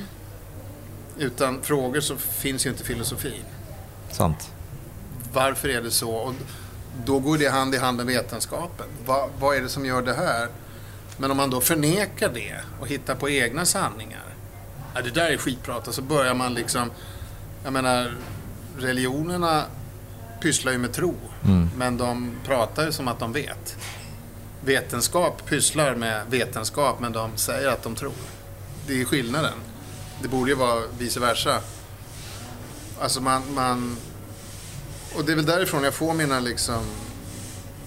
Utan frågor så finns ju inte filosofi. Sant. Varför är det så? Och då går det hand i hand med vetenskapen. Va, vad är det som gör det här? Men om man då förnekar det och hittar på egna sanningar. Ja, det där är skitprat. Och så börjar man liksom... Jag menar, religionerna pysslar ju med tro. Men de pratar ju som att de vet. Vetenskap pysslar med vetenskap men de säger att de tror. Det är skillnaden. Det borde ju vara vice versa. Alltså man, man och det är väl därifrån jag får mina liksom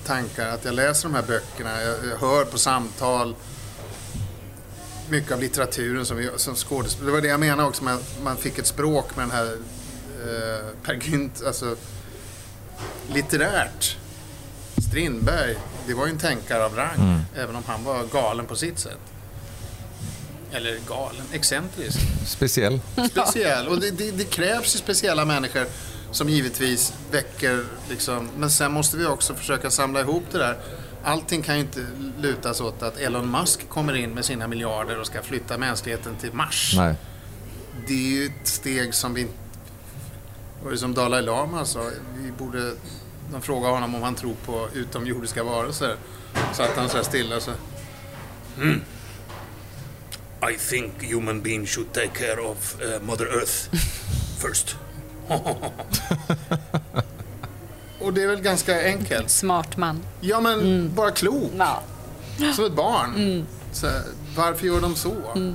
tankar. Att jag läser de här böckerna, jag, jag hör på samtal. Mycket av litteraturen som, vi, som skådespelare. Det var det jag menade också med att man fick ett språk med den här eh, Per Gynt, alltså litterärt. Strindberg, det var ju en tänkare av rang. Även om han var galen på sitt sätt. Eller galen, excentrisk Speciell. speciell. Och det, det, det krävs ju speciella människor som givetvis väcker liksom. Men sen måste vi också försöka samla ihop det där. Allting kan ju inte lutas åt att Elon Musk kommer in med sina miljarder och ska flytta mänskligheten till Mars. Nej. Det är ju ett steg som vi inte... Och det som Dalai Lama sa, vi borde... De frågade honom om han tror på utomjordiska varelser. Så att han så här stilla så... "Hmm. I think human beings should take care of uh, Mother Earth [LAUGHS] first. [LAUGHS] Och det är väl ganska enkelt. Smart man. Ja, men bara klok. Ja. Som ett barn. Så, här, varför gör de så? Va-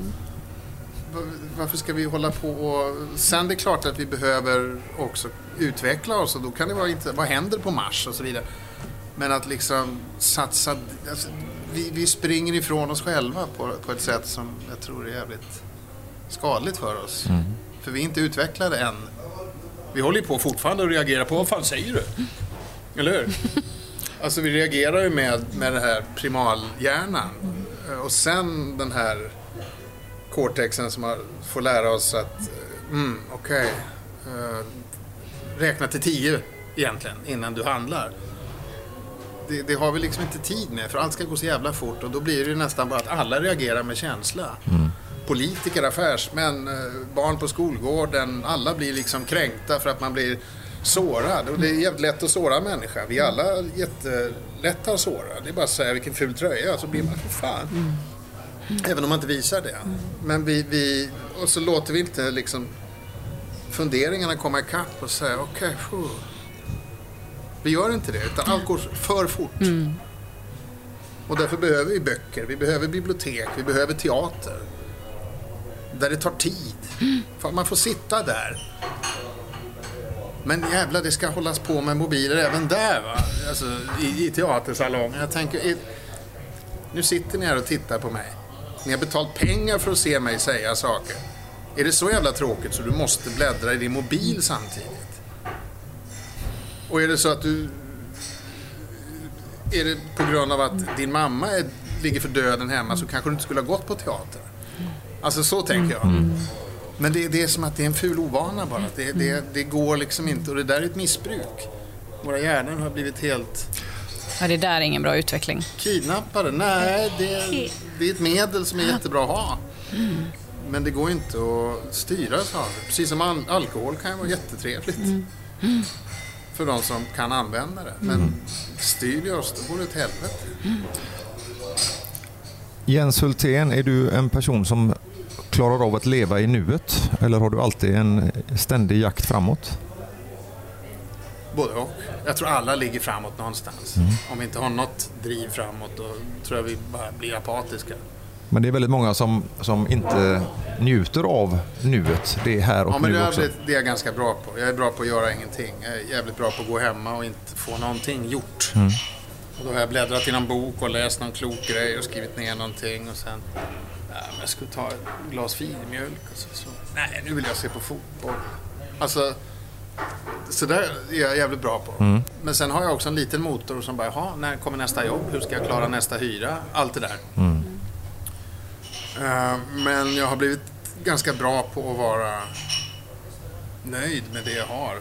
Varför ska vi hålla på och... Sen det är klart att vi behöver också utveckla oss och då kan det vara inte... Vad händer på Mars och så vidare. Men att liksom satsa... Alltså, vi, vi springer ifrån oss själva på, på ett sätt som jag tror är jävligt skadligt för oss. För vi är inte utvecklade än. Vi håller ju på fortfarande att reagera på vad fan säger du? Eller hur? [LAUGHS] Alltså vi reagerar ju med, med den här primalhjärnan. Och sen den här cortexen som har, får lära oss att, eh, mm, okej, eh, räkna till tio egentligen innan du handlar. Det, det har vi liksom inte tid med för allt ska gå så jävla fort och då blir det nästan bara att alla reagerar med känsla. Politiker, affärsmän, eh, barn på skolgården, alla blir liksom kränkta för att man blir sårad. Och det är jävligt lätt att såra en människa. Vi är alla jättelätta att såra. Det är bara att säga vilken ful tröja så blir man för fan. Även om man inte visar det. Men vi, vi, och så låter vi inte liksom funderingarna komma ikapp och säga okej, okay, vi gör inte det. Utan allt går för fort. Och därför behöver vi böcker, vi behöver bibliotek, vi behöver teater. Där det tar tid. För man får sitta där. Men jävlar, det ska hållas på med mobiler även där va? Alltså, i, i teatersalongen. Jag tänker, i, nu sitter ni här och tittar på mig. Ni har betalt pengar för att se mig säga saker. Är det så jävla tråkigt så du måste bläddra i din mobil samtidigt? Och är det så att du... Är det på grund av att din mamma är, ligger för döden hemma så kanske du inte skulle ha gått på teater? Alltså så tänker jag. Men det, det är som att det är en ful ovana bara. Det, det, det går liksom inte och det där är ett missbruk. Våra hjärnor har blivit helt Ja, det där är ingen bra utveckling. kidnappade. Nej, det, är- det är ett medel som är jättebra att ha. Men det går inte att styras av det. Precis som al- alkohol kan ju vara jättetrevligt. För de som kan använda det. Men styr vi oss, då går det åt helvete. Jens Hultén, är du en person som klarar av att leva i nuet? Eller har du alltid en ständig jakt framåt? Både och. Jag tror alla ligger framåt någonstans. Om vi inte har något driv framåt då tror jag vi bara blir apatiska. Men det är väldigt många som, som inte njuter av nuet. Det är här och Ja, men nu det, också. är, det är jag ganska bra på. Jag är bra på att göra ingenting. Jag är jävligt bra på att gå hemma och inte få någonting gjort. Mm. Och då har jag bläddrat i någon bok och läst någon klok grej och skrivit ner någonting och sen... Ja, men jag skulle ta ett glas filmjölk och så, så. Nej, nu vill jag se på fotboll. Alltså, så där är jag jävligt bra på. Mm. Men sen har jag också en liten motor som bara, jaha, när kommer nästa jobb? Hur ska jag klara nästa hyra? Allt det där. Mm. Eh, Men jag har blivit ganska bra på att vara nöjd med det jag har.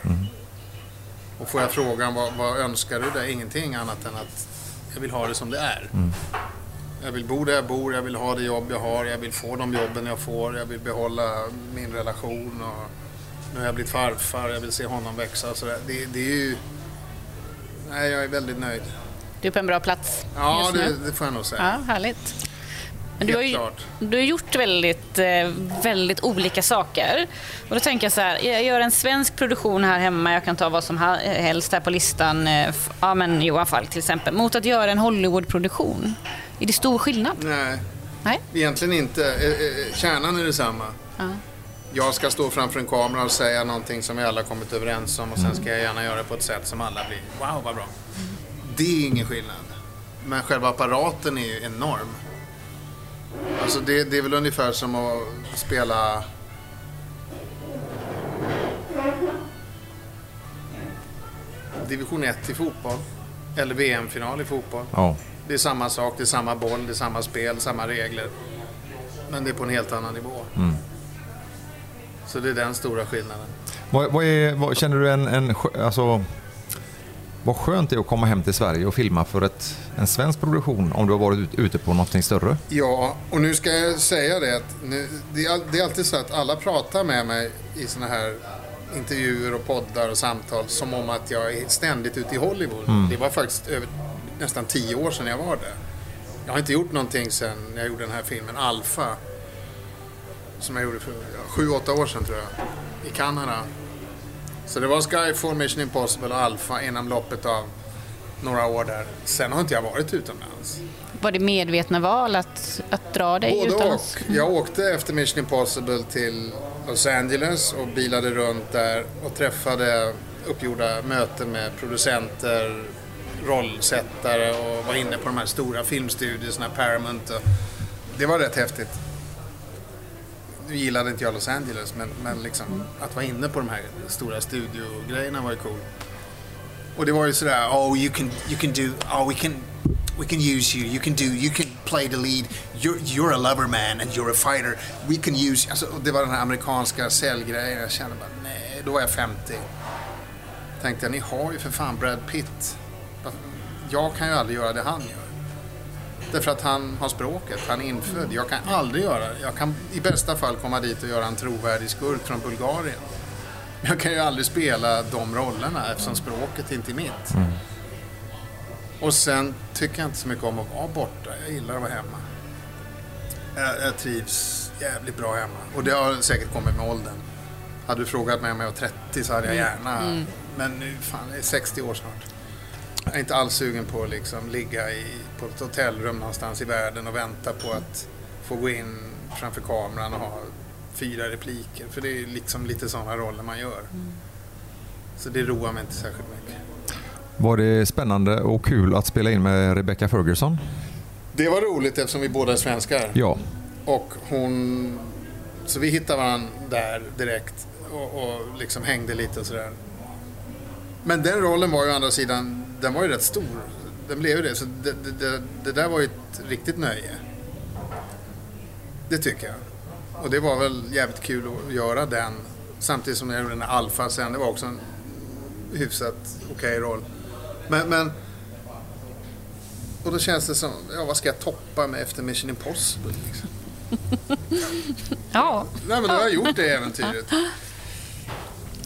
Och får jag frågan vad, vad önskar du dig? Ingenting annat än att jag vill ha det som det är. Jag vill bo där jag bor, jag vill ha det jobb jag har, jag vill få de jobben jag får, jag vill behålla min relation. Och nu har jag blivit farfar, jag vill se honom växa. och Så där. Det, det är ju... Nej, jag är väldigt nöjd. Du är på en bra plats Ja, just det, nu. det får jag nog säga. Ja, härligt. Men du har, ju, du har gjort väldigt, eh, väldigt olika saker. Och då tänker jag så här, jag gör en svensk produktion här hemma, jag kan ta vad som helst här på listan, eh, ja men Johan Falk till exempel, mot att göra en Hollywoodproduktion. Är det stor skillnad? Nej, Nej? egentligen inte. Eh, Kärnan är detsamma. Ja. Jag ska stå framför en kamera och säga någonting som vi alla kommit överens om och sen ska jag gärna göra det på ett sätt som alla blir wow vad bra. Det är ingen skillnad. Men själva apparaten är ju enorm. Alltså det, det är väl ungefär som att spela division 1 i fotboll. Eller VM-final i fotboll. Ja. Det är samma sak, det är samma boll, det är samma spel, samma regler. Men det är på en helt annan nivå. Så det är den stora skillnaden. Vad, vad är, vad, känner du en, en alltså, vad skönt det är att komma hem till Sverige och filma för ett, en svensk produktion om du har varit ut, ute på någonting större? Ja, och nu ska jag säga det att nu, det, är, det är alltid så att alla pratar med mig i såna här intervjuer och poddar och samtal som om att jag är ständigt ute i Hollywood. Det var faktiskt över, nästan tio år sedan jag var där. Jag har inte gjort någonting sedan jag gjorde den här filmen Alpha. Som jag gjorde för ja, sju, åtta år sedan tror jag. I Kanada. Så det var Skyfall, Mission Impossible och Alpha inom loppet av några år där. Sen har inte jag varit utomlands. Var det medvetna val att, att dra dig Både utomlands? och. Jag åkte efter Mission Impossible till Los Angeles och bilade runt där och träffade uppgjorda möten med producenter, rollsättare och var inne på de här stora filmstudierna, Paramount. Det var rätt häftigt. Nu gillade inte jag Los Angeles, men, men liksom, att vara inne på de här stora studiogrejerna var ju cool. Och det var ju sådär, oh you can, you can do, oh we can, we can use you, you can do, you can play the lead, you're, you're a lover man and you're a fighter, we can use, alltså, och det var den här amerikanska säljgrejen, jag kände bara, nej, då var jag 50. Tänkte jag, ni har ju för fan Brad Pitt. Jag kan ju aldrig göra det han gör. Därför att han har språket, han är infödd. Jag kan aldrig göra det. Jag kan i bästa fall komma dit och göra en trovärdig skurk från Bulgarien. Men jag kan ju aldrig spela de rollerna eftersom språket inte är mitt. Och sen tycker jag inte så mycket om att vara borta. Jag gillar att vara hemma. Jag, jag trivs jävligt bra hemma. Och det har säkert kommit med åldern. Hade du frågat mig om jag var 30 så hade jag gärna. Men nu, fan, det är 60 år snart. Jag är inte alls sugen på att liksom ligga i, på ett hotellrum någonstans i världen och vänta på att få gå in framför kameran och ha fyra repliker. För det är liksom lite sådana roller man gör. Så det roar mig inte särskilt mycket. Var det spännande och kul att spela in med Rebecca Ferguson? Det var roligt eftersom vi båda är svenskar. Ja. Och hon... Så vi hittade varandra där direkt och, och liksom hängde lite och sådär. Men den rollen var ju å andra sidan, den var ju rätt stor. Den blev ju det. Så det, det, det, där var ju ett riktigt nöje. Det tycker jag. Och det var väl jävligt kul att göra den. Samtidigt som jag gjorde den Alfa sen. Det var också en hyfsat okej roll. Men, men... Och då känns det som, ja vad ska jag toppa med efter Mission Impossible? Liksom? [LAUGHS] Ja. Nej men då har jag gjort det äventyret. [LAUGHS]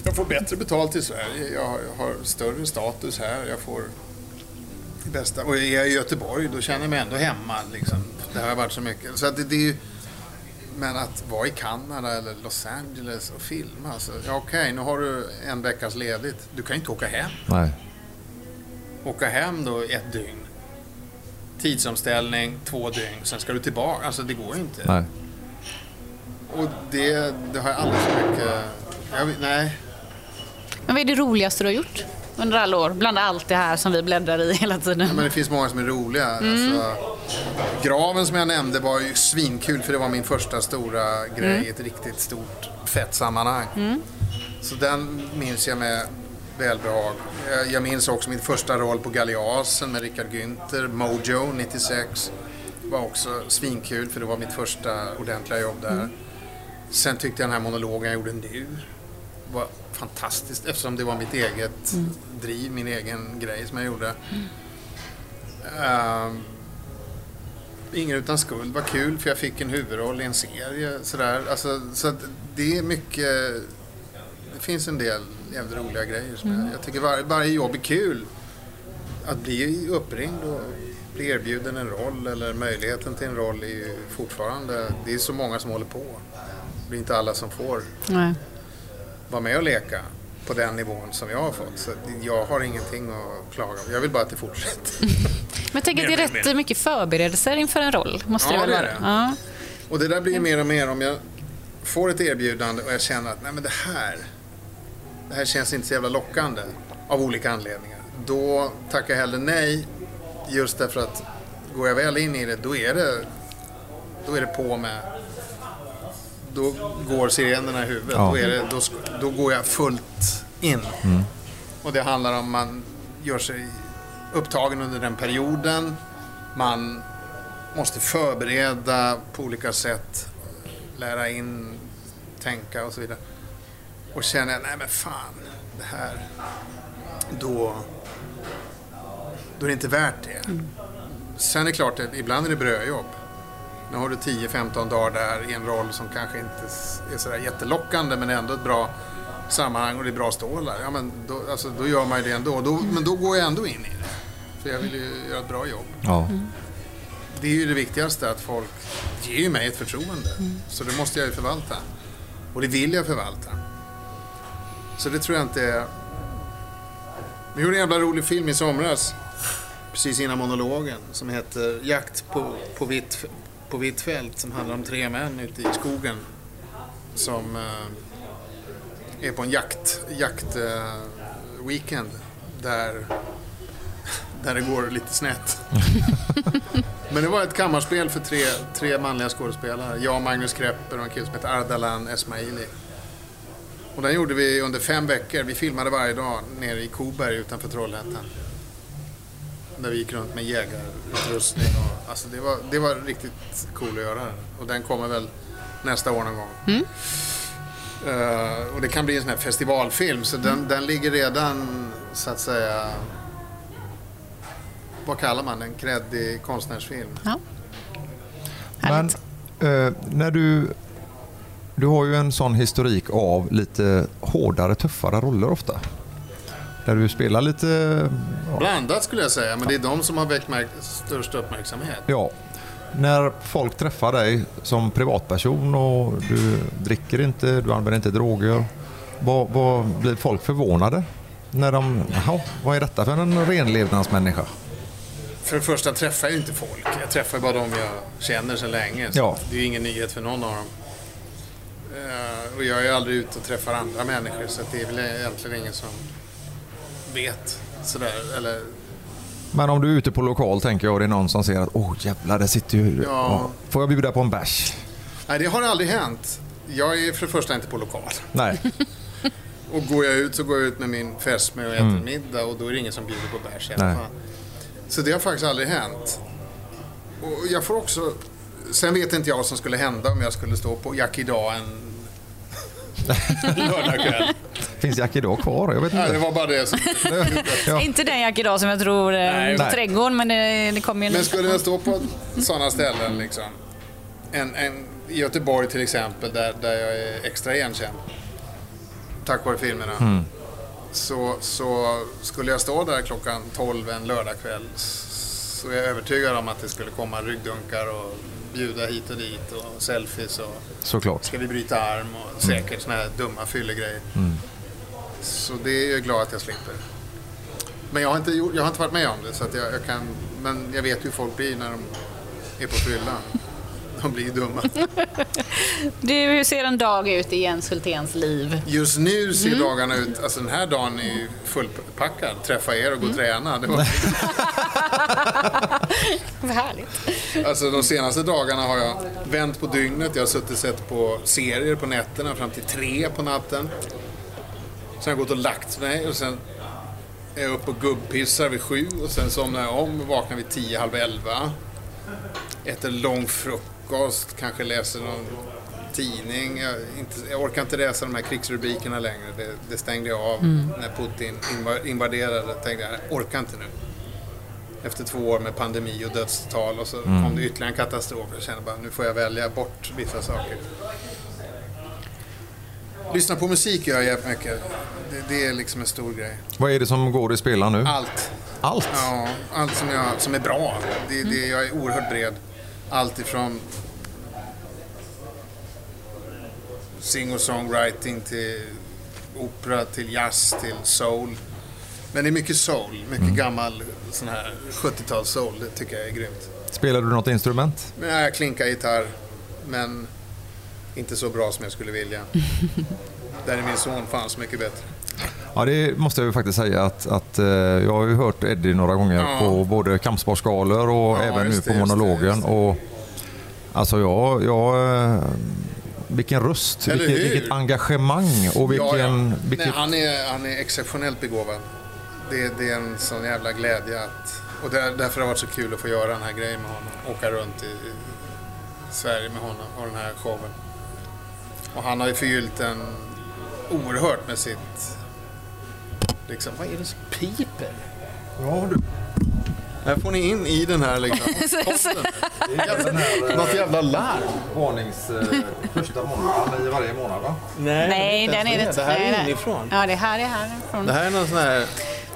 Jag får bättre betalt i Sverige. Jag har, jag har större status här. Jag får det bästa. Och är jag i Göteborg då känner jag mig ändå hemma. Liksom. Det har varit så mycket. Så det, det är ju... Men att vara i Kanada eller Los Angeles och filma. Alltså, ja, Okej, nu har du en veckas ledigt. Du kan ju inte åka hem. Nej. Åka hem då ett dygn. tidsomställning, två dygn, sen ska du tillbaka. Alltså det går inte. Nej. Och det, det har jag aldrig så mycket... Jag, nej. Men vad är det roligaste du har gjort under alla år? Bland allt det här som vi bläddrar i hela tiden. Men det finns många som är roliga. Alltså, graven som jag nämnde var ju svinkul för det var min första stora grej i ett riktigt stort fett sammanhang. Så den minns jag med välbehag. Jag, jag minns också min första roll på Galeasen med Richard Günther, Mojo 96. var också svinkul för det var mitt första ordentliga jobb där. Sen tyckte jag den här monologen jag gjorde nu var fantastiskt eftersom det var mitt eget driv, min egen grej som jag gjorde. Ehm, Ingen utan skuld var kul för jag fick en huvudroll i en serie. Sådär. Alltså, så det är mycket... Det finns en del jävligt roliga grejer. Som jag, jag tycker var, varje jobb är kul. Att bli uppringd och bli erbjuden en roll eller möjligheten till en roll är ju fortfarande... Det är så många som håller på. Det är inte alla som får Nej. Vara med och leka på den nivån som jag har fått. Så jag har ingenting att klaga på. Jag vill bara att det fortsätter. [LAUGHS] Men jag tänker att det är rätt mycket förberedelser inför en roll. Måste Ja, det väl det är det. Ja. Och det där blir ju mer och mer om jag får ett erbjudande och jag känner att nej men det här, det här känns inte så jävla lockande av olika anledningar. Då tackar jag hellre nej just därför att går jag väl in i det då är det, då är det på med då går sirenerna i huvudet. Ja. Då, är det, då, då går jag fullt in. Och det handlar om man gör sig upptagen under den perioden. Man måste förbereda på olika sätt. Lära in, tänka och så vidare. Och känner jag, nej men fan, det här, då, då är det inte värt det. Sen är det klart att ibland är det brödjobb. Nu har du 10-15 dagar där i en roll som kanske inte är sådär jättelockande men ändå ett bra sammanhang och det är bra stålar. Ja, men då, alltså, då gör man ju det ändå. Då, men då går jag ändå in i det. För jag vill ju göra ett bra jobb. Ja. Det är ju det viktigaste att folk ger ju mig ett förtroende. Så det måste jag ju förvalta. Och det vill jag förvalta. Så det tror jag inte är... Vi gjorde en jävla rolig film i somras. Precis innan monologen. Som heter Jakt på, på, vitt, på vitt fält. Som handlar om tre män ute i skogen. Som eh, är på en jakt, jakt eh. Där, där det går lite snett. [LAUGHS] Men det var ett kammarspel för tre, tre manliga skådespelare. Jag, Magnus Krepper och en kille som heter Ardalan Esmaili. Och den gjorde vi under fem veckor. Vi filmade varje dag nere i Koberg utanför Trollhättan. Där vi gick runt med jägarutrustning. Och, alltså det, var, det var riktigt cool att göra. Och den kommer väl nästa år någon gång. Eh, och det kan bli en sån här festivalfilm. Så den, den ligger redan så att säga... Vad kallar man den? Kreddig konstnärsfilm. Ja. Men eh, när du... Du har ju en sån historik av lite hårdare, tuffare roller ofta. Där du spelar lite... Ja, Blandat skulle jag säga, men det är de som har väckt störst uppmärksamhet. ja. När folk träffar dig som privatperson och du dricker inte, du använder inte droger. Vad, vad blir folk förvånade? När de... Jaha, vad är detta för en renlevnadsmänniska? För det första träffar jag inte folk. Jag träffar bara de jag känner sedan länge. Så Ja. Det är ingen nyhet för någon av dem. Eh, och jag är aldrig ute och träffar andra människor så det är väl egentligen ingen som vet sådär. Eller, Men om du är ute på lokal tänker jag och det är någon som säger att åh jävlar, där sitter ju... Ja. Får jag bjuda på en bärs? nej, det har aldrig hänt. Jag är för det första inte på lokal. Nej. [LAUGHS] Och går jag ut så går jag ut med min fästmö och äter middag och då är det ingen som bjuder på bärs i alla fall. Så det har faktiskt aldrig hänt. Och jag får också... Sen vet inte jag vad som skulle hända om jag skulle stå på Jack idag en [LAUGHS] lördagkväll. Finns Jack idag kvar? Jag vet Nej, det inte. var bara det som... [LAUGHS] Ja. Inte den Jack idag som jag tror eh, Nej. på Nej. trädgården, men det, det kommer ju Men en skulle jag stå på sådana ställen liksom. En, en, I Göteborg till exempel där, där jag är extra igenkänd. Tack vare filmerna. Så, så skulle jag stå där klockan 12 en lördagkväll så är jag övertygad om att det skulle komma ryggdunkar och bjuda hit och dit och selfies och Såklart. ska vi bryta arm och säkert såna här dumma fyllegrejer. Så det är jag glad att jag slipper. Men jag har inte, jag har inte varit med om det. Så att jag, jag kan, men jag vet hur folk blir när de är på fyllan. De blir dumma. [LAUGHS] Du, hur ser en dag ut i Jens Hulténs liv? Just nu ser dagarna ut, alltså den här dagen är ju fullpackad. Träffa er och gå och träna. Det var, [LAUGHS] Vad härligt. alltså de senaste dagarna har jag vänt på dygnet. Jag har suttit och sett på serier på nätterna fram till tre på natten. Sen har jag gått och lagt mig och sen är jag uppe och gubbpissar vid sju och sen somnar jag om och vaknar vid tio, halv elva. Äter lång frukost, kanske läser någon tidning. Jag, inte, jag orkar inte läsa de här krigsrubrikerna längre. Det, det stängde jag av när Putin inva- invaderade. tänkte jag, jag orkar inte nu. Efter två år med pandemi och dödstal och så kom det ytterligare en katastrof. Jag kände bara, nu får jag välja bort vissa saker. Lyssna på musik gör jag jävligt mycket. Det, det är liksom en stor grej. Vad är det som går i spela nu? Allt. Allt? Ja, allt som, jag, som är bra. Det, det, jag är oerhört bred. Allt ifrån singer-songwriting till opera, till jazz, till soul. Men det är mycket soul, mycket gammal sån här 70-tals soul. Det tycker jag är grymt. Spelar du något instrument? Men jag klinkar gitarr, men inte så bra som jag skulle vilja. [LAUGHS] Där är min son fan så mycket bättre. Ja, det måste jag ju faktiskt säga att, att eh, jag har ju hört Eddie några gånger Ja. på både kampsportsgalor och Ja, även nu på det, det, monologen. det. Och, alltså jag, jag, eh, vilken röst, vilket, vilket engagemang och vilken... Ja, ja. vilket Nej, han, är, han är exceptionellt begåvad. Det, det är en sån jävla glädje att... Och där, därför har det varit så kul att få göra den här grejen med honom. Åka runt i, i Sverige med honom och den här showen. Och han har ju förgyllt den oerhört med sitt... Liksom, vad är det som piper? Ja, du. Här får ni in i den här liksom. [LAUGHS] Något jävla larm. Varnings eh, första månaden i varje månad va? Nej, den är det Det här nej, är nej. inifrån. Ja, det här är härifrån. Det här är någon sån här...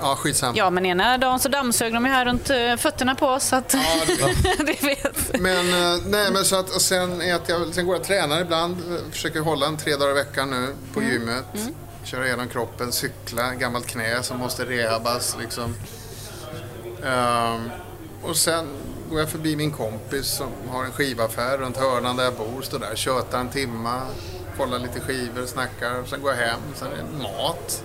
Ja, skitsamma. Ja, men ena dagen så dammsög de ju här runt eh, fötterna på oss. Så att... Ja, det- [LAUGHS] det vet. Men, eh, nej, men så att, och sen, är att jag, sen går jag och tränar ibland. eh, Försöker hålla en tre dagar i veckan nu på gymmet. Köra igenom kroppen, cykla, gammalt knä som måste rehabas. Liksom. Ehm, och sen går jag förbi min kompis som har en skivaffär runt hörnan där jag bor. Står där, tjötar en timma, kollar lite skivor, snackar. Sen går jag hem, sen är det mat.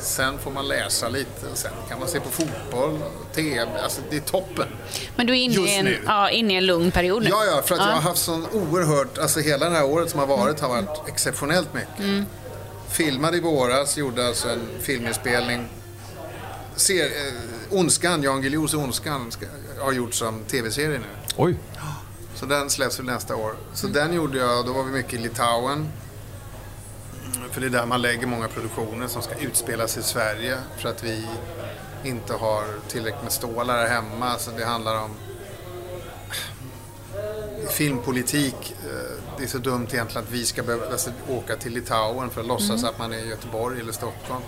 Sen får man läsa lite, sen kan man se på fotboll, TV. Alltså det är toppen. Men du är inne, i en, nu. ja, inne i en lugn period nu. Ja, ja, för att jag har haft sån oerhört, alltså hela det här året som har varit har varit exceptionellt mycket. Filmade i våras, gjorde alltså en filminspelning. Ser, eh, Ondskan, Jan Guillous Ondskan, ska, har gjort som tv-serie nu. Oj. Så den släpps väl nästa år. Så den gjorde jag, då var vi mycket i Litauen. För det är där man lägger många produktioner som ska utspelas i Sverige. För att vi inte har tillräckligt med stålar här hemma. Så det handlar om filmpolitik. Det är så dumt egentligen att vi ska behöva alltså, åka till Litauen för att låtsas att man är i Göteborg eller Stockholm.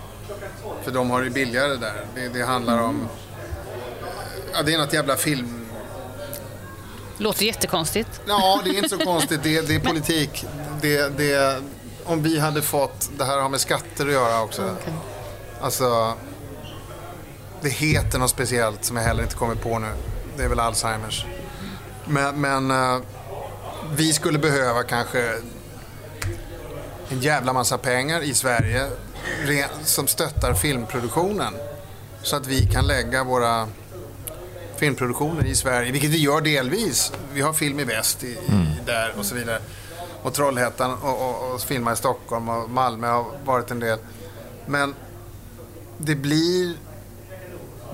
För de har det billigare där. Det, det handlar om... Ja, det är något jävla film... Låter jättekonstigt. Ja, det är inte så konstigt. Det, det är [LAUGHS] politik. Det, det, om vi hade fått... Det här har med skatter att göra också. Alltså... Det heter något speciellt som jag heller inte kommer på nu. Det är väl Alzheimers. Men, men eh, vi skulle behöva kanske en jävla massa pengar i Sverige som stöttar filmproduktionen. Så att vi kan lägga våra filmproduktioner i Sverige, vilket vi gör delvis. Vi har Film i Väst i, i, där och så vidare. Och Trollhättan och, och, och filma i Stockholm och Malmö har varit en del. Men det blir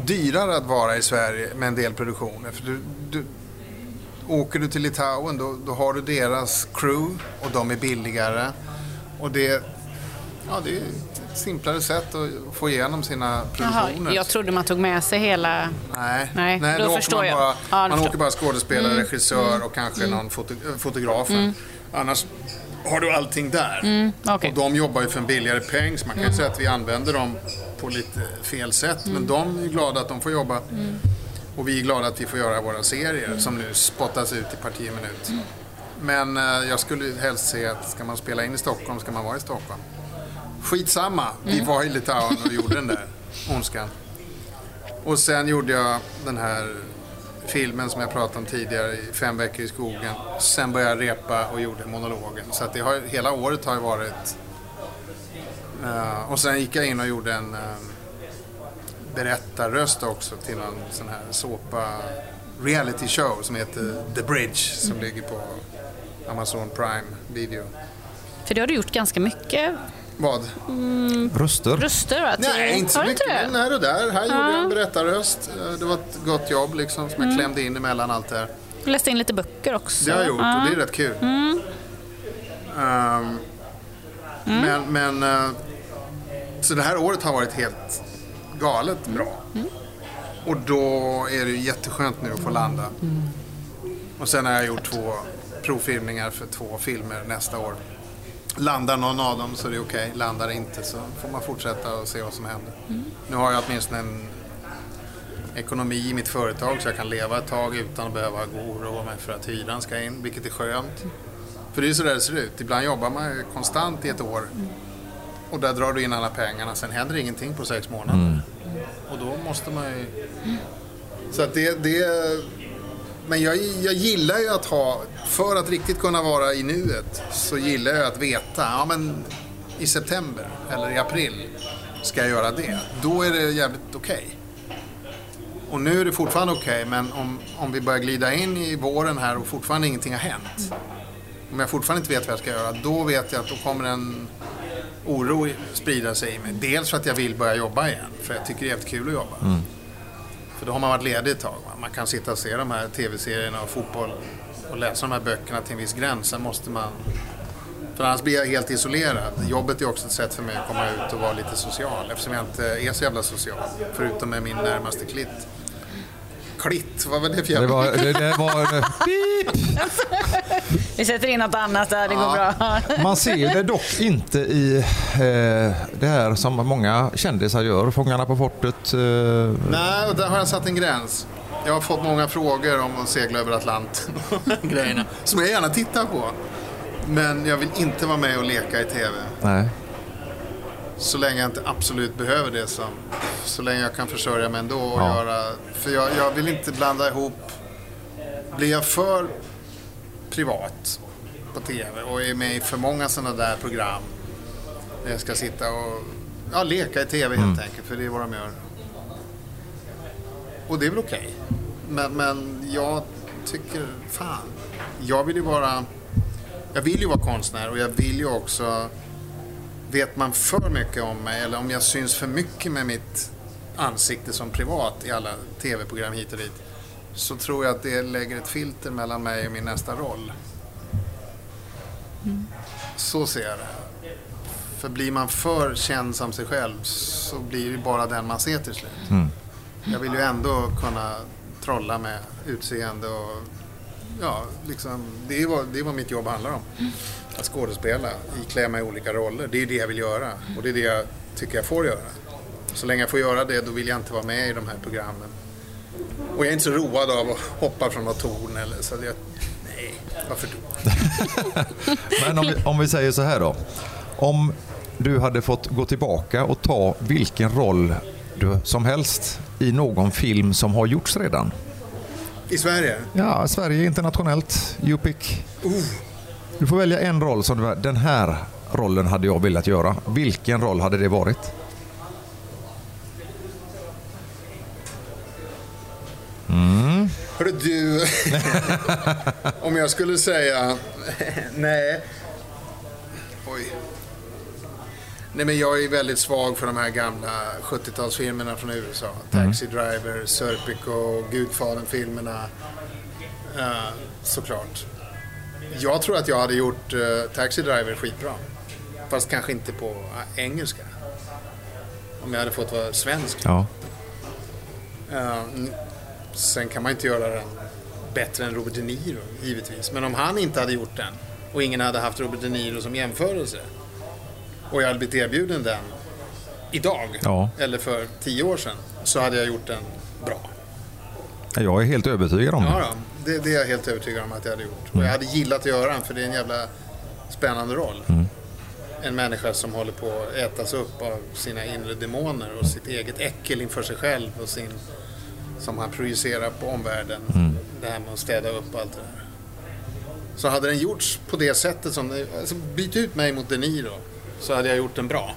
dyrare att vara i Sverige med en del produktioner. För du, du, åker du till Litauen då, då har du deras crew och de är billigare. Och det, ja, det är ett simplare sätt att få igenom sina Jaha, produktioner. jag trodde man tog med sig hela... Nej, Nej, då åker förstår man jag. Bara, Ja, det man åker bara skådespelare, regissör och kanske någon foto, äh, fotografen. Annars har du allting där. Mm, okej. Och de jobbar ju för en billigare peng, så man kan ju säga att vi använder dem på lite fel sätt. Men de är glada att de får jobba. Och vi är glada att vi får göra våra serier som nu spottas ut i parti och minut. Men eh, jag skulle helst se att ska man spela in i Stockholm ska man vara i Stockholm. Skitsamma, vi var i Litauen och gjorde den där ondskan. Och sen gjorde jag den här filmen som jag pratade om tidigare, Fem veckor i skogen. Sen började jag repa och gjorde monologen. Så att det har, hela året har ju varit... Uh, och sen gick jag in och gjorde en uh, berättarröst också till någon sån här såpa reality show som heter The Bridge som ligger på Amazon Prime Video. För det har du gjort ganska mycket Vad? Röster? röster va? Nej, inte så mycket. det? Men här och där. Här gjorde jag en berättarröst. Eh, Det var ett gott jobb liksom som jag klämde in emellan allt det här. Du läste in lite böcker också. Det har jag gjort Ja. och det är rätt kul. Ehm, Men, men eh, så det här året har varit helt galet bra. Och då är det ju jätteskönt nu att få landa. Och sen har jag gjort två provfilmningar för två filmer nästa år. Landar någon av dem så är det okej. Landar inte så får man fortsätta och se vad som händer. Nu har jag åtminstone en ekonomi i mitt företag så jag kan leva ett tag utan att behöva gå och oroa mig för att hyran ska in, vilket är skönt. För det är så där det ser ut. Ibland jobbar man ju konstant i ett år och där drar du in alla pengarna. Sen händer ingenting på sex månader. Och då måste man ju... Så att det... det men jag, jag gillar ju att ha, för att riktigt kunna vara i nuet, så gillar jag att veta, ja men i september eller i april ska jag göra det. Då är det jävligt okej. Och nu är det fortfarande okej, men om, om vi börjar glida in i våren här och fortfarande ingenting har hänt. Om jag fortfarande inte vet vad jag ska göra, då vet jag att då kommer en oro sprida sig i mig. Dels för att jag vill börja jobba igen, för jag tycker det är jävligt kul att jobba. För då har man varit ledig ett tag. Man kan sitta och se de här tv-serierna och fotboll och läsa de här böckerna till en viss gräns. Sen måste man... För annars blir jag helt isolerad. Jobbet är också ett sätt för mig att komma ut och vara lite social eftersom jag inte är så jävla social. Förutom med min närmaste klitt. Klitt? Vad var det för Det jävla... var... Det, det var Pip! [LAUGHS] Vi sätter in något annat där, det går Ja. bra. [LAUGHS] Man ser det dock inte i eh, det här som många kändisar gör. Fångarna på fortet. Eh, Nej, och där har jag satt en gräns. Jag har fått många frågor om att segla över Atlanten [LAUGHS] grejerna. Som jag gärna tittar på. Men jag vill inte vara med och leka i TV. nej. Så länge jag inte absolut behöver det. Som, så länge jag kan försörja mig ändå och Ja. göra... För jag, jag vill inte blanda ihop... Blir jag för privat på TV och är med i för många sådana där program där jag ska sitta och ja, leka i TV helt enkelt, för det är vad de gör. Och det är väl okej. Men, men jag tycker, fan, jag vill ju vara... Jag vill ju vara konstnär och jag vill ju också... Vet man för mycket om mig eller om jag syns för mycket med mitt ansikte som privat i alla TV-program hit och dit så tror jag att det lägger ett filter mellan mig och min nästa roll. Så ser jag det. För blir man för känd som sig själv så blir det bara den man ser till slut. Jag vill ju ändå kunna trolla med utseende och ja, liksom, det, är vad, det är vad mitt jobb handlar om. Att skådespela, iklä mig olika roller. Det är det jag vill göra och det är det jag tycker jag får göra. Så länge jag får göra det då vill jag inte vara med i de här programmen. Och jag är inte så road av att hoppa från något torn eller så. Jag, nej, varför då? [LAUGHS] Men om vi, om vi säger så här då. Om du hade fått gå tillbaka och ta vilken roll du som helst i någon film som har gjorts redan. I Sverige? Ja, Sverige internationellt. You pick. Du får välja en roll som du, den här rollen hade jag velat göra. Vilken roll hade det varit? Hörru du, [LAUGHS] om jag skulle säga [LAUGHS] nej. Oj. Nej men jag är väldigt svag för de här gamla 70-talsfilmerna från USA. Taxi Driver, Serpico, Gudfadern-filmerna. Uh, såklart. Jag tror att jag hade gjort eh, Taxi Driver skitbra. Fast kanske inte på eh, engelska. Om jag hade fått vara svensk. Ja. Sen kan man inte göra den bättre än Robert De Niro, givetvis. Men om han inte hade gjort den och ingen hade haft Robert De Niro som jämförelse och jag hade blivit erbjuden den idag, Ja. eller för tio år sedan, så hade jag gjort den bra. Jag är helt övertygad om Ja, det. då, det, det är jag helt övertygad om att jag hade gjort. Och jag hade gillat att göra den, för det är en jävla spännande roll. en människa som håller på att ätas upp av sina inre demoner och sitt eget äckel inför sig själv och sin, som han projicerar på omvärlden. Det här med att städa upp allt det där. Så hade den gjorts på det sättet som, alltså byt ut mig mot De Niro så hade jag gjort den bra.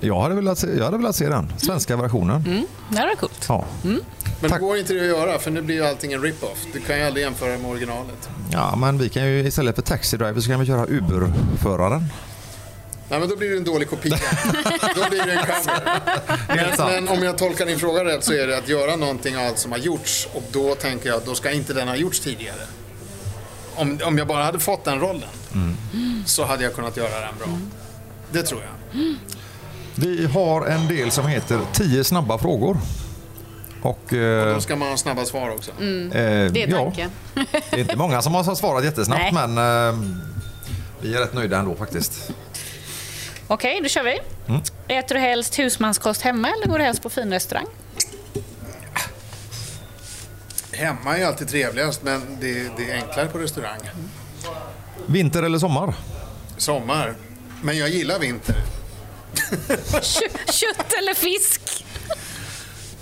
Jag hade velat se, jag hade velat se den, svenska versionen. Det här var coolt. Ja. Men Tack. det går inte det att göra för nu blir ju allting en rip-off. Du kan ju aldrig jämföra med originalet. ja, men vi kan ju istället för Taxi Driver så kan vi köra Uber-föraren. Nej men då blir det en dålig kopia. då blir det en cover. [LAUGHS] Men, men om jag tolkar din fråga rätt så är det att göra någonting av allt som har gjorts och då tänker jag att då ska inte den ha gjorts tidigare. Om, om jag bara hade fått den rollen så hade jag kunnat göra den bra. Det tror jag. Vi har en del som heter 10 snabba frågor. Och, eh, Då ska man ha snabba svar också. eh, Det är ja, tanken. [LAUGHS] det är inte många som har svarat jättesnabbt Nej. men eh, vi är rätt nöjda ändå faktiskt. Okej, då kör vi. Mm. Äter du helst husmanskost hemma eller går du helst på finrestaurang? Hemma är alltid trevligast men det, det är enklare på restaurang. Vinter eller sommar? Sommar. Men jag gillar vinter. Kö- Kött eller fisk?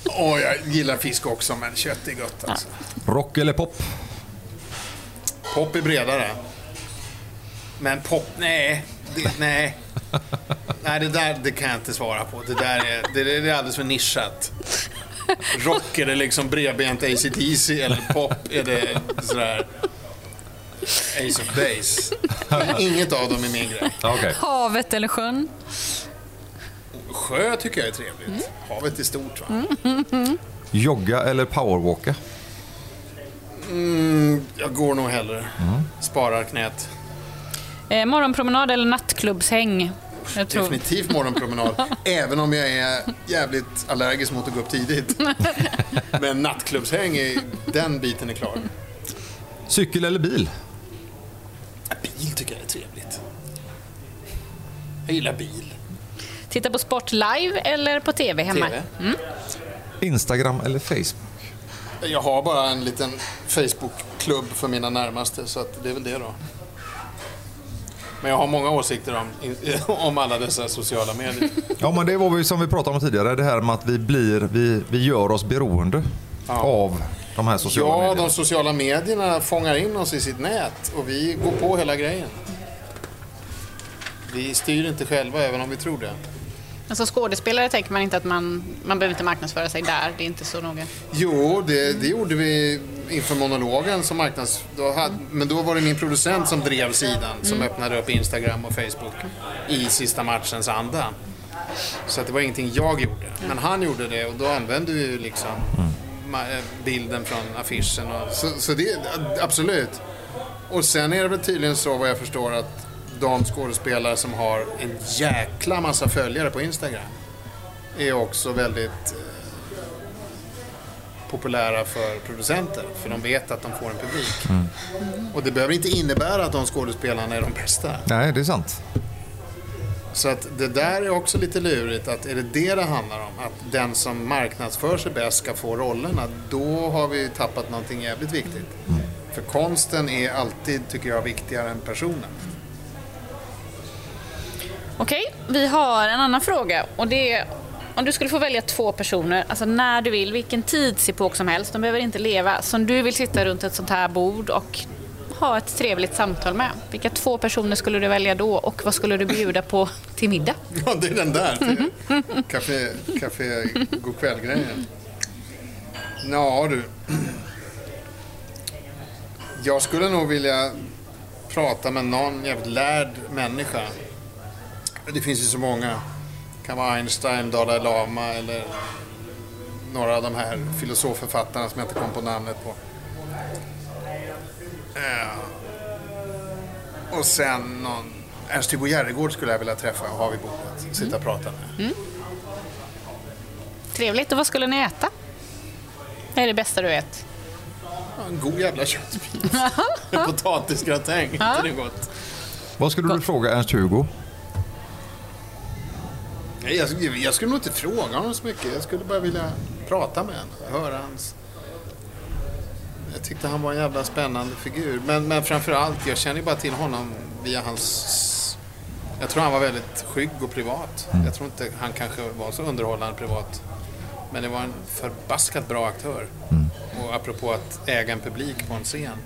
Och jag gillar fisk också men kött är gott alltså. Rock eller pop? Pop är bredare. Men pop, nej. Det, nej. Nej, det där det kan jag inte svara på. Det där är, det, det är alldeles för nischat. Rock är det liksom bredbent AC/DC eller pop är det sådär Ace of Base. [LAUGHS] Inget av dem är min grej. Okay. Havet eller sjön? Sjö tycker jag är trevligt. Havet är stort va? Jogga eller powerwalka? Jag går nog hellre. Sparar knät. Eh, morgonpromenad eller nattklubbshäng? Jag tror... Definitivt morgonpromenad. [LAUGHS] även om jag är jävligt allergisk mot att gå upp tidigt. [LAUGHS] Men nattklubbshäng, är, den biten är klar. Cykel eller bil? Bil tycker jag är trevligt. Jag gillar bil. Titta på sport live eller på TV hemma? TV. Instagram eller Facebook? Jag har bara en liten Facebook-klubb för mina närmaste, så att det är väl det då. Men jag har många åsikter om, [LAUGHS] om alla dessa sociala medier. Ja, men det var vi som vi pratade om tidigare, det här med att vi blir, vi, vi gör oss beroende av de här sociala Ja, medierna. de sociala medierna fångar in oss i sitt nät och vi går på hela grejen. Vi styr inte själva, även om vi tror det. Alltså skådespelare tänker man inte att man, man behöver inte marknadsföra sig där. Det är inte så noga. Jo, det, det gjorde vi inför monologen som marknads... Då hade, men då var det min producent som drev sidan, som öppnade upp Instagram och Facebook i sista matchens anda. Så att det var ingenting jag gjorde. Men han gjorde det och då använde vi ju liksom eh, bilden från affischen. Och, så, så det, absolut. Och sen är det väl tydligen så vad jag förstår att de skådespelare som har en jäkla massa följare på Instagram är också väldigt eh, populära för producenter. För de vet att de får en publik. Och det behöver inte innebära att de skådespelarna är de bästa. Nej, det är sant. Så att det där är också lite lurigt. Att är det det det handlar om? Att den som marknadsför sig bäst ska få rollerna. Då har vi tappat någonting jävligt viktigt. För konsten är alltid, tycker jag, viktigare än personen. Okej, vi har en annan fråga. Och det är om du skulle få välja två personer, alltså när du vill, vilken tidsepok som helst, de behöver inte leva, som du vill sitta runt ett sånt här bord och ha ett trevligt samtal med. Vilka två personer skulle du välja då och vad skulle du bjuda på till middag? Ja, det är den där. Café, café Go'kväll-grejen. Ja du. Jag skulle nog vilja prata med någon jävligt lärd människa. Det finns ju så många. Det kan vara Einstein, Dalai Lama eller några av de här filosofförfattarna som jag inte kom på namnet på. Eh, Och sen någon... Ernst-Hugo Järegård skulle jag vilja träffa och ha vid bordet. Sitta och prata med. Trevligt, och vad skulle ni äta? Vad är det bästa du vet? Ja, En god jävla köttbit. [LAUGHS] En potatisgratäng. Inte det gott? Vad skulle du fråga Ernst-Hugo? Nej, Jag, skulle- jag skulle nog inte fråga honom så mycket. Jag skulle bara vilja prata med honom. Höra hans... Jag tyckte han var en jävla spännande figur. Men, men framför allt, jag känner ju bara till honom via hans... Jag tror han var väldigt skygg och privat. Jag tror inte han kanske var så underhållande privat. Men det var en förbaskat bra aktör. Och apropå att äga en publik på en scen.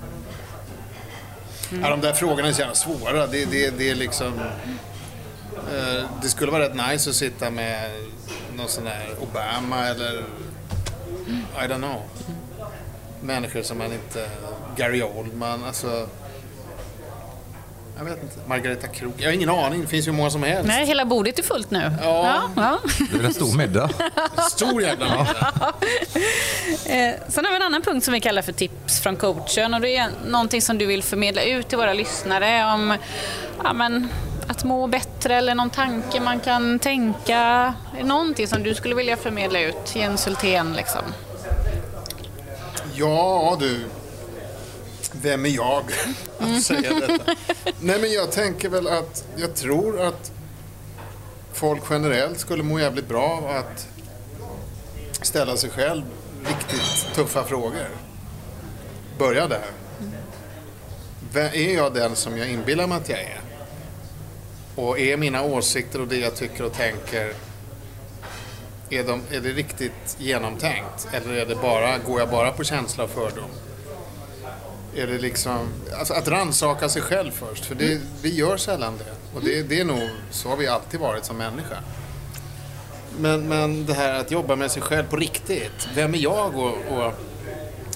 Ja, de där frågorna är så jävla svåra. Det, det, det är liksom... eh, det skulle vara rätt nice att sitta med någon sån här Obama eller... I don't know. Människor som man inte... Gary Oldman, alltså... Jag vet inte. Margareta Krok. Jag har ingen aning. Det finns ju många som helst. Nej, hela bordet är fullt nu. Ja. ja. Det är en stor middag. [LAUGHS] Stor jävla middag. Eh, Sen har vi en annan punkt som vi kallar för tips från coachen. Och det är någonting som du vill förmedla ut till våra lyssnare om ja, men, att må bättre eller någon tanke man kan tänka. Någonting som du skulle vilja förmedla ut? Jens Hultén liksom. Ja du. Vem är jag [LAUGHS] att säga detta? Nej men jag tänker väl att jag tror att folk generellt skulle må jävligt bra av att ställa sig själv riktigt tuffa frågor. Börja där. Vem- Är jag den som jag inbillar mig att jag är? Och är mina åsikter och det jag tycker och tänker är, de, är det riktigt genomtänkt? Eller är det bara, går jag bara på känsla och fördom? Är det liksom, alltså att rannsaka sig själv först, för det, vi gör sällan det. Och det, det är nog, så har vi alltid varit som människa. Men, men det här att jobba med sig själv på riktigt. Vem är jag och, och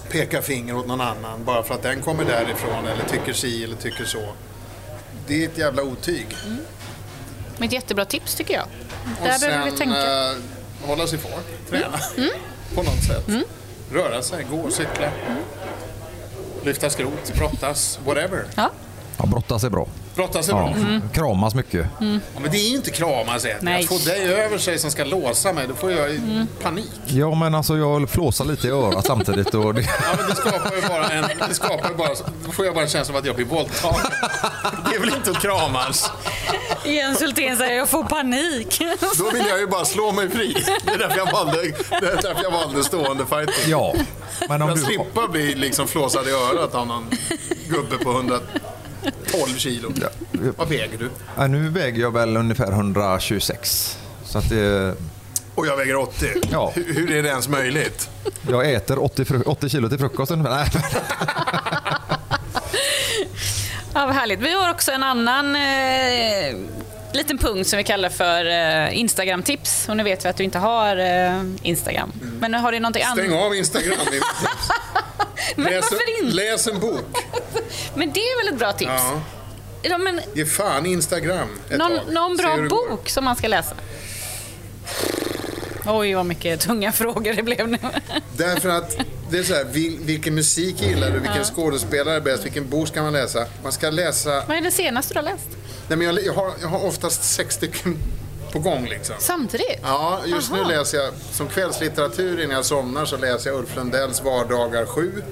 peka finger åt någon annan bara för att den kommer därifrån eller tycker si eller tycker så. Det är ett jävla otyg. Med ett jättebra tips tycker jag. Och Där behöver vi tänka. Mm. hålla sig i form, träna [LAUGHS] på något sätt. Röra sig, gå, cykla. Lyfta skrot, brottas, whatever. Ja. Ja, brottas är bra. Brottas är Ja. bra. Mm. Kramas mycket. Ja, men det är ju inte kramas än. Nej. Att få dig över sig som ska låsa mig, då får jag ju Mm. panik. Ja, men alltså jag flåsar lite i örat samtidigt. Och det... Ja, men det skapar ju bara en... Det skapar ju bara, då får jag bara en känsla av att jag blir våldtagen. Det är väl inte att kramas? Jens Hultén säger jag får panik. Då vill jag ju bara slå mig fri. Det är därför jag valde, det är därför jag valde stående fighting. Ja, men om Jag du... slippa bli liksom flåsad i örat av någon gubbe på 112 kilo. Vad väger du? Ja, nu väger jag väl ungefär 126. Så att det... Och jag väger 80. Ja. Hur, hur är det ens möjligt? Jag äter 80, fru... 80 kilo till frukost ungefär. Nej, Ja, vad härligt. Vi har också en annan eh, liten punkt som vi kallar för eh, Instagram-tips. Och nu vet vi att du inte har eh, Instagram. Men har du någonting annat? Stäng av Instagram. [LAUGHS] Men läs, varför inte? läs en bok. [LAUGHS] Men det är väl ett bra tips? Ja. Ja, men, Ge fan Instagram ett någon, tag. någon bra det går. bok som man ska läsa? Oj, vad mycket tunga [LAUGHS] frågor det blev nu. [LAUGHS] Därför att det är så här, vil, vilken musik gillar du? Vilken skådespelare är bäst? Vilken bok ska man läsa? Man ska läsa... Vad är det senaste du har läst? Nej, men jag, jag, har, jag har oftast sex stycken på gång liksom. Samtidigt? Ja, just Aha. nu läser jag som kvällslitteratur innan jag somnar så läser jag Ulf Lundells Vardagar 7.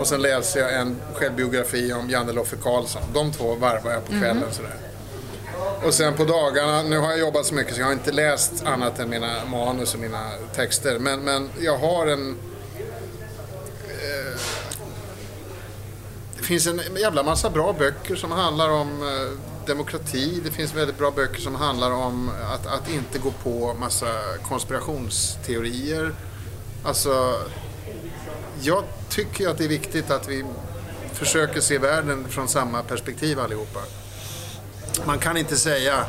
Och sen läser jag en självbiografi om Janne Loffe Karlsson. De två varvar jag på kvällen sådär. Och sen på dagarna, nu har jag jobbat så mycket så jag har inte läst annat än mina manus och mina texter. Men, men jag har en... Eh, det finns en jävla massa bra böcker som handlar om eh, demokrati. Det finns väldigt bra böcker som handlar om att, att inte gå på massa konspirationsteorier. Alltså, jag tycker ju att det är viktigt att vi försöker se världen från samma perspektiv allihopa. Man kan inte säga...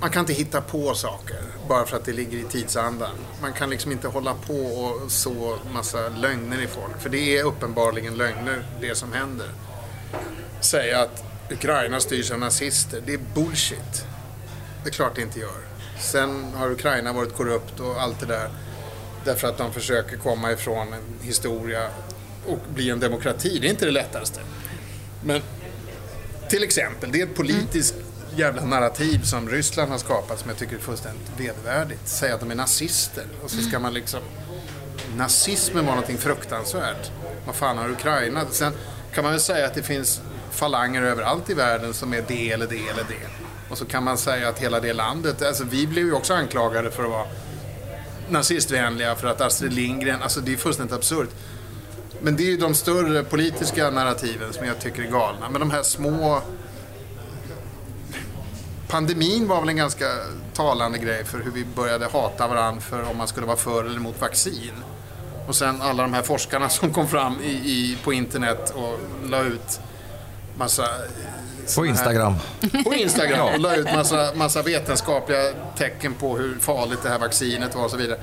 Man kan inte hitta på saker bara för att det ligger i tidsandan. Man kan liksom inte hålla på och så massa lögner i folk. För det är uppenbarligen lögner, det som händer. Säga att Ukraina styrs av nazister, det är bullshit. Det är klart det inte gör. Sen har Ukraina varit korrupt och allt det där. Därför att de försöker komma ifrån en historia och bli en demokrati. Det är inte det lättaste. Men till exempel, det är ett politiskt jävla narrativ som Ryssland har skapat som jag tycker är fullständigt vedervärdigt. Säga att de är nazister och så ska man liksom... Nazismen var någonting fruktansvärt. Vad fan har Ukraina? Sen kan man väl säga att det finns falanger överallt i världen som är det eller det eller det. Och så kan man säga att hela det landet, alltså vi blev ju också anklagade för att vara nazistvänliga för att Astrid Lindgren, alltså det är fullständigt absurt. Men det är ju de större politiska narrativen som jag tycker är galna. Men de här små pandemin var väl en ganska talande grej för hur vi började hata varandra för om man skulle vara för eller emot vaccin. Och sen alla de här forskarna [LAUGHS] som kom fram i, i, på internet och la ut massa... På Instagram. Här, på Instagram [LAUGHS] och la ut massa, massa vetenskapliga tecken på hur farligt det här vaccinet var och så vidare.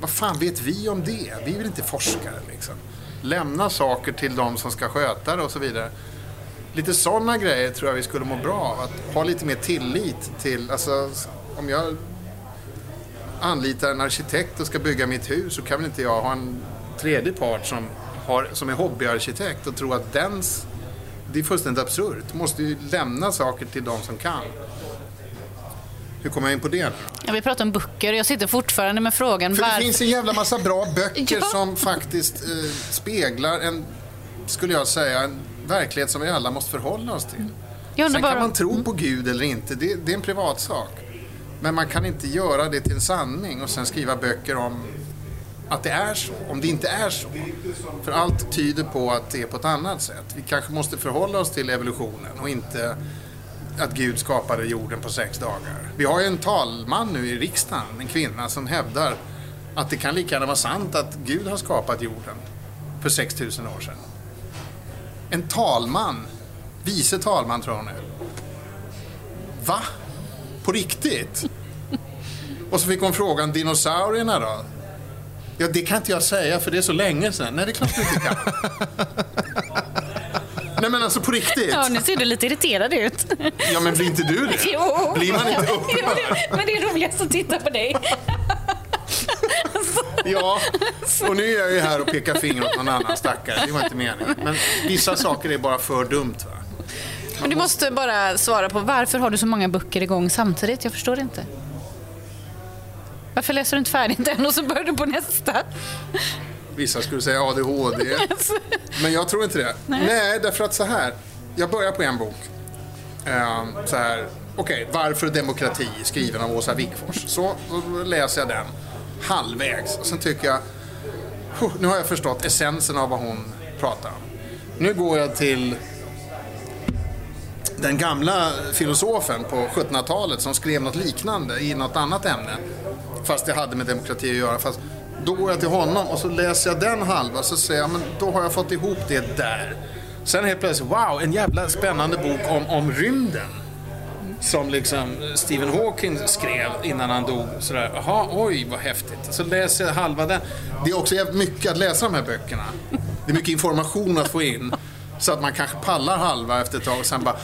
Vad fan vet vi om det? Vi är väl inte forskare liksom. Lämna saker till de som ska sköta det och så vidare. Lite sådana grejer tror jag vi skulle må bra av. Att ha lite mer tillit till, alltså om jag anlitar en arkitekt och ska bygga mitt hus så kan väl inte jag ha en tredje part som, har, som är hobbyarkitekt och tro att dens... Det är fullständigt absurt. Du måste ju lämna saker till de som kan. Hur kommer jag in på det ja, Vi pratar om böcker jag sitter fortfarande med frågan För det finns en jävla massa bra böcker [LAUGHS] ja. som faktiskt eh, speglar en, skulle jag säga, en verklighet som vi alla måste förhålla oss till. Sen kan man tro på Gud eller inte, det, det är en privatsak. Men man kan inte göra det till en sanning och sen skriva böcker om att det är så, om det inte är så. För allt tyder på att det är på ett annat sätt. Vi kanske måste förhålla oss till evolutionen och inte att Gud skapade jorden på sex dagar. Vi har ju en talman nu i riksdagen, en kvinna, som hävdar att det kan lika gärna vara sant att Gud har skapat jorden för 6000 år sedan. En talman, vice talman tror hon är. Va? På riktigt? Och så fick hon frågan, dinosaurierna då? Ja, det kan inte jag säga för det är så länge sedan. Nej, det är klart du inte kan. [LAUGHS] Nej men alltså på riktigt. Ja, nu ser du lite irriterad ut. Ja, men blir inte du det? [LAUGHS] Jo. Blir man inte [LAUGHS] upprörd? men det är roligast att titta på dig. [LAUGHS] Ja, och nu är jag ju här och pekar finger åt någon annan stackare. Det var inte meningen. Men vissa saker är bara för dumt. Va? Men du måste bara svara på varför har du så många böcker igång samtidigt? Jag förstår inte. Varför läser du inte färdigt den och så börjar du på nästa? Vissa skulle säga ADHD. [LAUGHS] Men jag tror inte det. Nej, Nej därför att så här. Jag börjar på en bok. Um, så här. Okej, okay, Varför demokrati? Skriven av Åsa Wikfors. Så läser jag den halvvägs. Och sen tycker jag, nu har jag förstått essensen av vad hon pratar om. Nu går jag till den gamla filosofen på 1700-talet som skrev något liknande i något annat ämne. Fast det hade med demokrati att göra. Fast då går jag till honom och så läser jag den halva så säger jag, men då har jag fått ihop det där. Sen helt plötsligt, wow, en jävla spännande bok om, om rymden. Som liksom Stephen Hawking skrev innan han dog. Sådär, jaha, oj vad häftigt. Så läser jag halva den. Det är också mycket att läsa de här böckerna. Det är mycket information att få in. Så att man kanske pallar halva efter ett tag och sen bara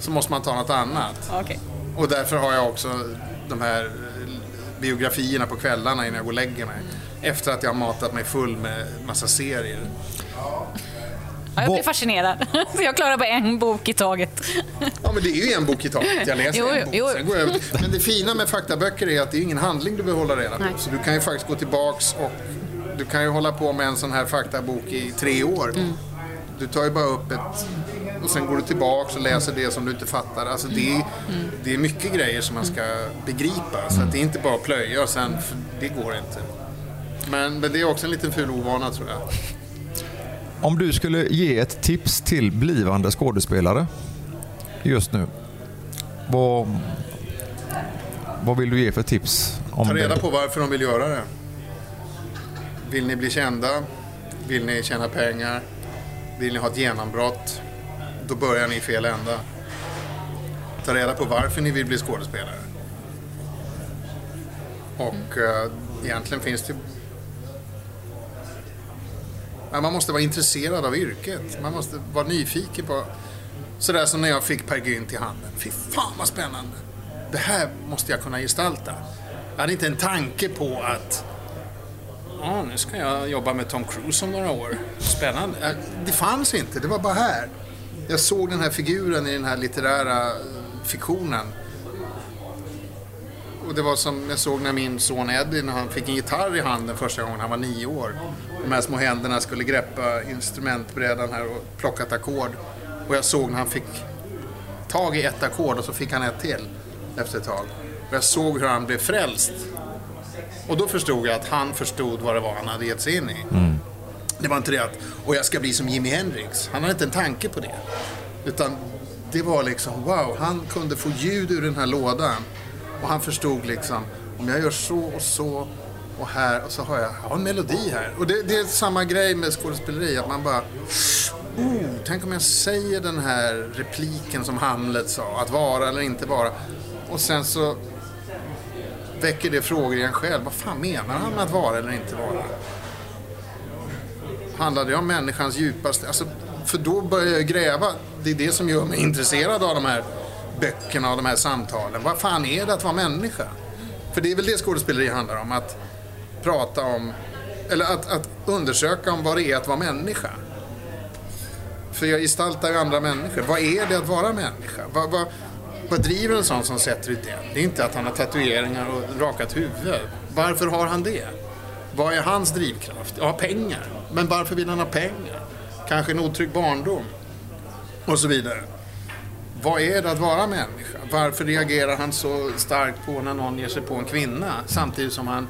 så måste man ta något annat. Okay. Och därför har jag också de här biografierna på kvällarna innan jag går och lägger mig. Efter att jag har matat mig full med massa serier. Ja, jag blir fascinerad. [LAUGHS] jag klarar bara en bok i taget. Ja, men det är ju en bok i taget. Jag läser jo, en bok, jo. sen går jag över. Men det fina med faktaböcker är att det är ingen handling du behöver hålla reda på. Nej. Så du kan ju faktiskt gå tillbaks och du kan ju hålla på med en sån här faktabok i tre år. Mm. Du tar ju bara upp ett och sen går du tillbaka och läser det som du inte fattar. Alltså det, är, det är mycket grejer som man ska begripa. Så att det är inte bara att plöja och sen, det går inte. Men, men det är också en liten ful ovana tror jag. Om du skulle ge ett tips till blivande skådespelare just nu. Vad, vad vill du ge för tips? Om Ta reda det? på varför de vill göra det. Vill ni bli kända? Vill ni tjäna pengar? Vill ni ha ett genombrott? Då börjar ni i fel ända. Ta reda på varför ni vill bli skådespelare. Och eh, egentligen finns det men man måste vara intresserad av yrket. Man måste vara nyfiken på... Sådär som när jag fick Per Gynt i handen. Fy fan vad spännande! Det här måste jag kunna gestalta. Jag hade inte en tanke på att ja, nu ska jag jobba med Tom Cruise om några år. Spännande. Det fanns inte, det var bara här. Jag såg den här figuren i den här litterära fiktionen. Och det var som jag såg när min son Eddie, när han fick en gitarr i handen första gången han var nio år. De här små händerna skulle greppa instrumentbrädan här och plocka ett ackord. Och jag såg när han fick tag i ett ackord och så fick han ett till efter ett tag. Och jag såg hur han blev frälst. Och då förstod jag att han förstod vad det var han hade gett sig in i. Mm. Det var inte det att, och jag ska bli som Jimi Hendrix. Han hade inte en tanke på det. Utan det var liksom wow, han kunde få ljud ur den här lådan. Och han förstod liksom, om jag gör så och så och här och så har jag, jag har en melodi här. Och det, det är samma grej med skådespeleri, att man bara Oh, tänk om jag säger den här repliken som Hamlet sa, att vara eller inte vara. Och sen så väcker det frågor i en själv. Vad fan menar han med att vara eller inte vara? Handlar det om människans djupaste... Alltså, för då börjar jag gräva. Det är det som gör mig intresserad av de här böckerna och de här samtalen. Vad fan är det att vara människa? För det är väl det skådespeleri handlar om. Att prata om... Eller att, att undersöka om vad det är att vara människa. För jag gestaltar ju andra människor. Vad är det att vara människa? Vad, vad, vad driver en sån som sätter ut det? Det är inte att han har tatueringar och rakat huvud. Varför har han det? Vad är hans drivkraft? Ja, pengar. Men varför vill han ha pengar? Kanske en otrygg barndom. Och så vidare. Vad är det att vara människa? Varför reagerar han så starkt på när någon ger sig på en kvinna samtidigt som han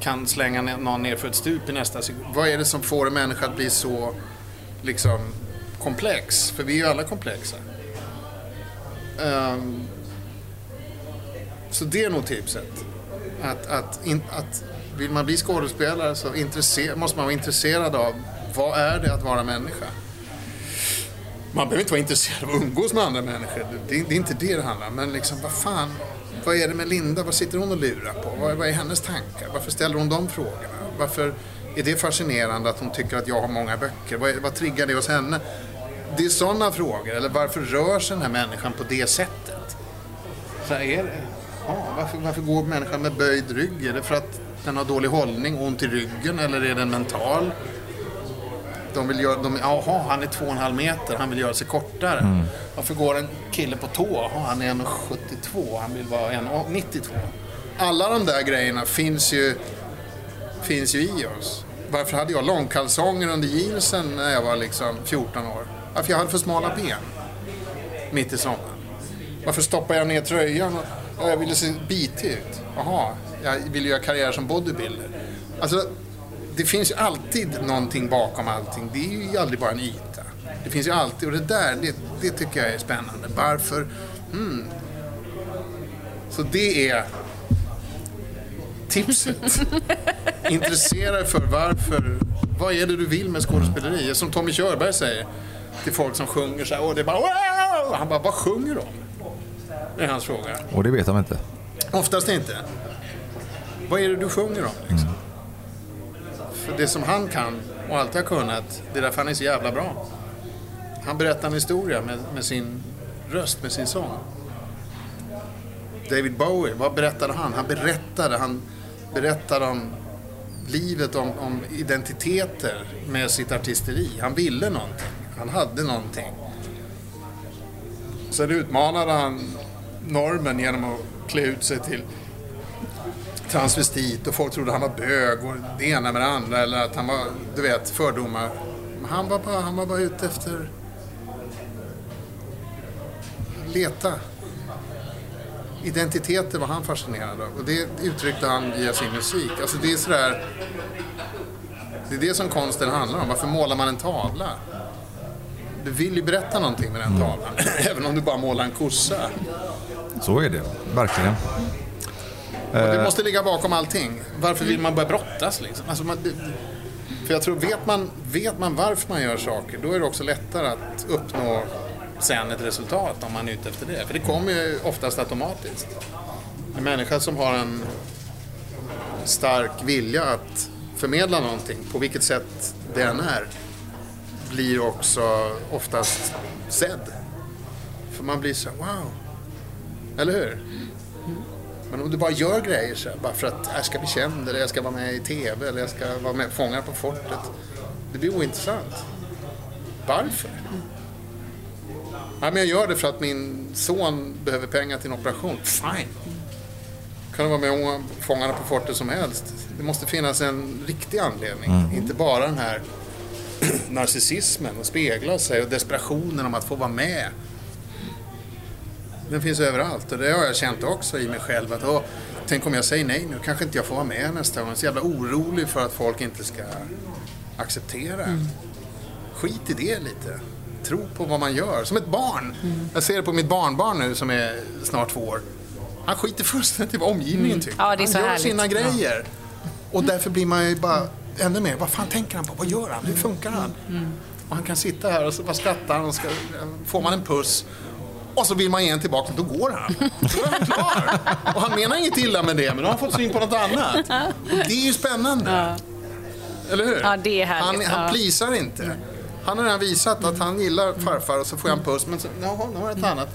kan slänga någon ner för ett stup i nästa sekund? Vad är det som får en människa att bli så liksom komplex? För vi är ju alla komplexa. Um, så det är nog tipset. Att, att, in, att vill man bli skådespelare så måste man vara intresserad av vad är det att vara människa? Man behöver inte vara intresserad av att umgås med andra människor. Det, det är inte det det handlar om. Men liksom, vad fan, vad är det med Linda? Vad sitter hon och lurar på? Vad, vad är hennes tankar? Varför ställer hon de frågorna? Varför är det fascinerande att hon tycker att jag har många böcker? Vad, vad triggar det hos henne? Det är sådana frågor. Eller varför rör sig den här människan på det sättet? Så är det, ja, varför, varför går människan med böjd rygg? Är det för att den har dålig hållning, ont i ryggen eller är den mental? De vill göra, de, jaha, han är två och en halv meter, han vill göra sig kortare. Mm. Varför går en kille på tå? Jaha, han är 1,72, han vill vara 1,92. Alla de där grejerna finns ju, finns ju i oss. Varför hade jag långkalsonger under jeansen när jag var liksom 14 år? Varför jag hade för smala ben mitt i sommaren. Varför stoppade jag ner tröjan? Och jag ville se bitig ut. Jaha, jag ville göra karriär som bodybuilder. Alltså, det finns alltid någonting bakom allting. Det är ju aldrig bara en yta. Det finns ju alltid, och det där, det, det tycker jag är spännande. Varför? Hmm. Så det är tipset. [LAUGHS] Intressera dig för varför. Vad är det du vill med skådespeleri? Som Tommy Körberg säger till folk som sjunger så här, och det är bara wow! Han bara, vad sjunger de? Det är hans fråga. Och det vet de inte. Oftast inte. Vad är det du sjunger om? Liksom? Mm. För det som han kan och alltid har kunnat, det är därför han är så jävla bra. Han berättar en historia med, med sin röst, med sin sång. David Bowie, vad berättade han? Han berättade, han berättade om livet, om, om identiteter med sitt artisteri. Han ville någonting. Han hade någonting. Sen utmanade han normen genom att klä ut sig till transvestit och folk trodde han var bög och det ena med det andra eller att han var, du vet, fördomar. Men han var bara, han var bara ute efter leta. Identiteter var han fascinerad av och det uttryckte han via sin musik. Alltså det är sådär, det är det som konsten handlar om. Varför målar man en tavla? Du vill ju berätta någonting med den tavlan, [CLEARS THROAT] även om du bara målar en kossa. Så är det, verkligen. Och det måste ligga bakom allting. Varför vill man börja brottas liksom? Alltså man, för jag tror, vet man, vet man varför man gör saker, då är det också lättare att uppnå sen ett resultat om man är ute efter det. För det kommer ju oftast automatiskt. En människa som har en stark vilja att förmedla någonting, på vilket sätt det än är, blir också oftast sedd. För man blir så wow. Eller hur? Men om du bara gör grejer så här, bara för att jag ska bli känd eller jag ska vara med i TV eller jag ska vara med Fångar på fortet. Det blir ointressant. Varför? Ja, men jag gör det för att min son behöver pengar till en operation. Fine. Kan vara med om Fångarna på fortet som helst. Det måste finnas en riktig anledning. Mm. Inte bara den här [CLEARS THROAT] narcissismen och spegla sig och desperationen om att få vara med. Den finns överallt och det har jag känt också i mig själv. Att, åh, tänk om jag säger nej nu, kanske inte jag får vara med nästa gång. Jag är så jävla orolig för att folk inte ska acceptera. Mm. Skit i det lite. tro på vad man gör. Som ett barn. Jag ser det på mitt barnbarn nu som är snart två år. Han skiter fullständigt i vad omgivningen tycker. Ja, han gör härligt. sina grejer. Och därför blir man ju bara ännu mer, vad fan tänker han på? Vad gör han? Hur funkar han? Och han kan sitta här och så bara skrattar han och ska, får man en puss och så vill man ge en tillbaka, då går han. Då är han klar. Och han menar inget illa med det, men då har han fått syn på något annat. Och det är ju spännande. Eller hur? Ja, det är härligt. Han, han Ja. pleasar inte. Han har redan visat att han gillar farfar och så får jag en puss, men så, jaha, nu har jag ett annat.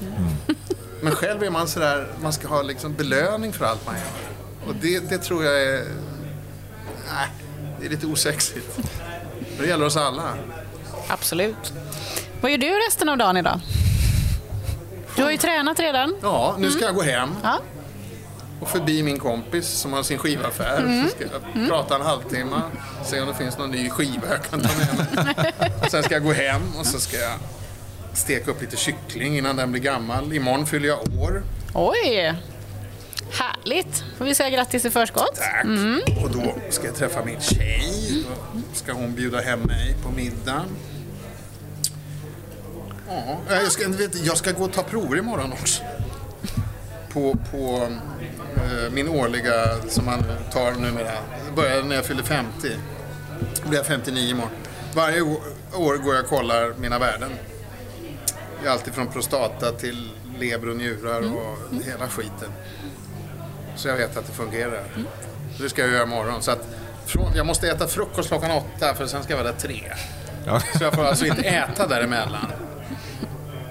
Men själv är man sådär, man ska ha liksom belöning för allt man gör. Och det, det tror jag är... Nej, det är lite osexigt. Det gäller oss alla. Absolut. Vad gör du resten av dagen idag? Du har ju tränat redan. Ja, nu ska jag gå hem Ja. och förbi min kompis som har sin skivaffär. Så ska jag prata en halvtimme, se om det finns någon ny skiva jag kan ta med mig. [LAUGHS] Sen ska jag gå hem och så ska jag steka upp lite kyckling innan den blir gammal. Imorgon fyller jag år. Oj! Härligt. får vi säga grattis i förskott. Tack. Och då ska jag träffa min tjej. Då ska hon bjuda hem mig på middag. Ja, jag ska, vet, jag ska gå och ta prover imorgon också. På, på eh, min årliga, som man tar numera. Det började när jag fyllde 50. Då blir jag 59 imorgon. Varje år, år går jag och kollar mina värden. Det är alltid från prostata till lever och njurar och hela skiten. Så jag vet att det fungerar. Så det ska jag göra imorgon. Så att från, jag måste äta frukost klockan åtta för sen ska jag vara där tre. Ja. Så jag får alltså inte äta däremellan.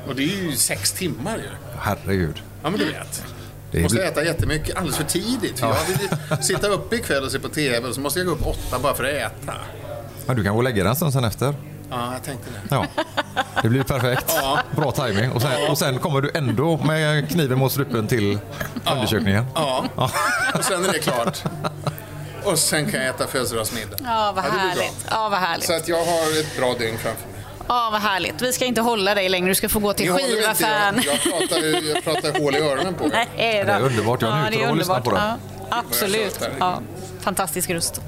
Och det är ju sex timmar ju. Herregud. Ja men du vet. Det är måste äta jättemycket alldeles för tidigt. För Jag vill sitta uppe ikväll och se på TV och så måste jag gå upp åtta bara för att äta. Ja, du kan gå och lägga dig en stund sen efter. Ja, jag tänkte det. Ja. Det blir perfekt. Bra timing. Och sen, och sen kommer du ändå med kniven mot strupen till undersökningen. Ja, och sen är det klart. Och sen kan jag äta födelsedagsmiddag. Ja, vad härligt. Ja, vad härligt. Så att jag har ett bra dygn framför mig. Ja, vad härligt. Vi ska inte hålla dig längre. Du ska få gå till skivaffären. jag, jag, pratar, jag pratar hål i öronen på. Nej, då. Det är underbart. Jag ja, njuter det är av att lyssna underbart. på det. Ja, absolut. Ja, fantastisk röst.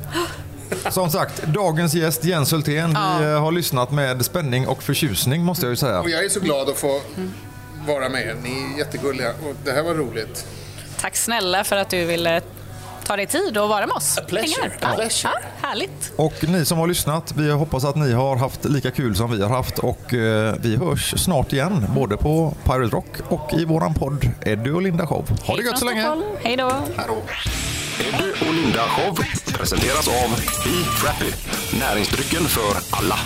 Som sagt, dagens gäst Jens Hultén. Vi eh, har lyssnat med spänning och förtjusning måste jag ju säga. Och jag är så glad att få vara med. Ni är jättegulliga och det här var roligt. Tack snälla för att du ville ta dig tid och vara med oss. A pleasure. A Ja, pleasure. Härligt. Och ni som har lyssnat, vi hoppas att ni har haft lika kul som vi har haft och eh, vi hörs snart igen, både på Pirate Rock och i våran podd Eddie och Linda Show. Ha det gött så länge! Hej då. Eddie och Linda Show presenteras av Be Frappy. Näringsdrycken för alla.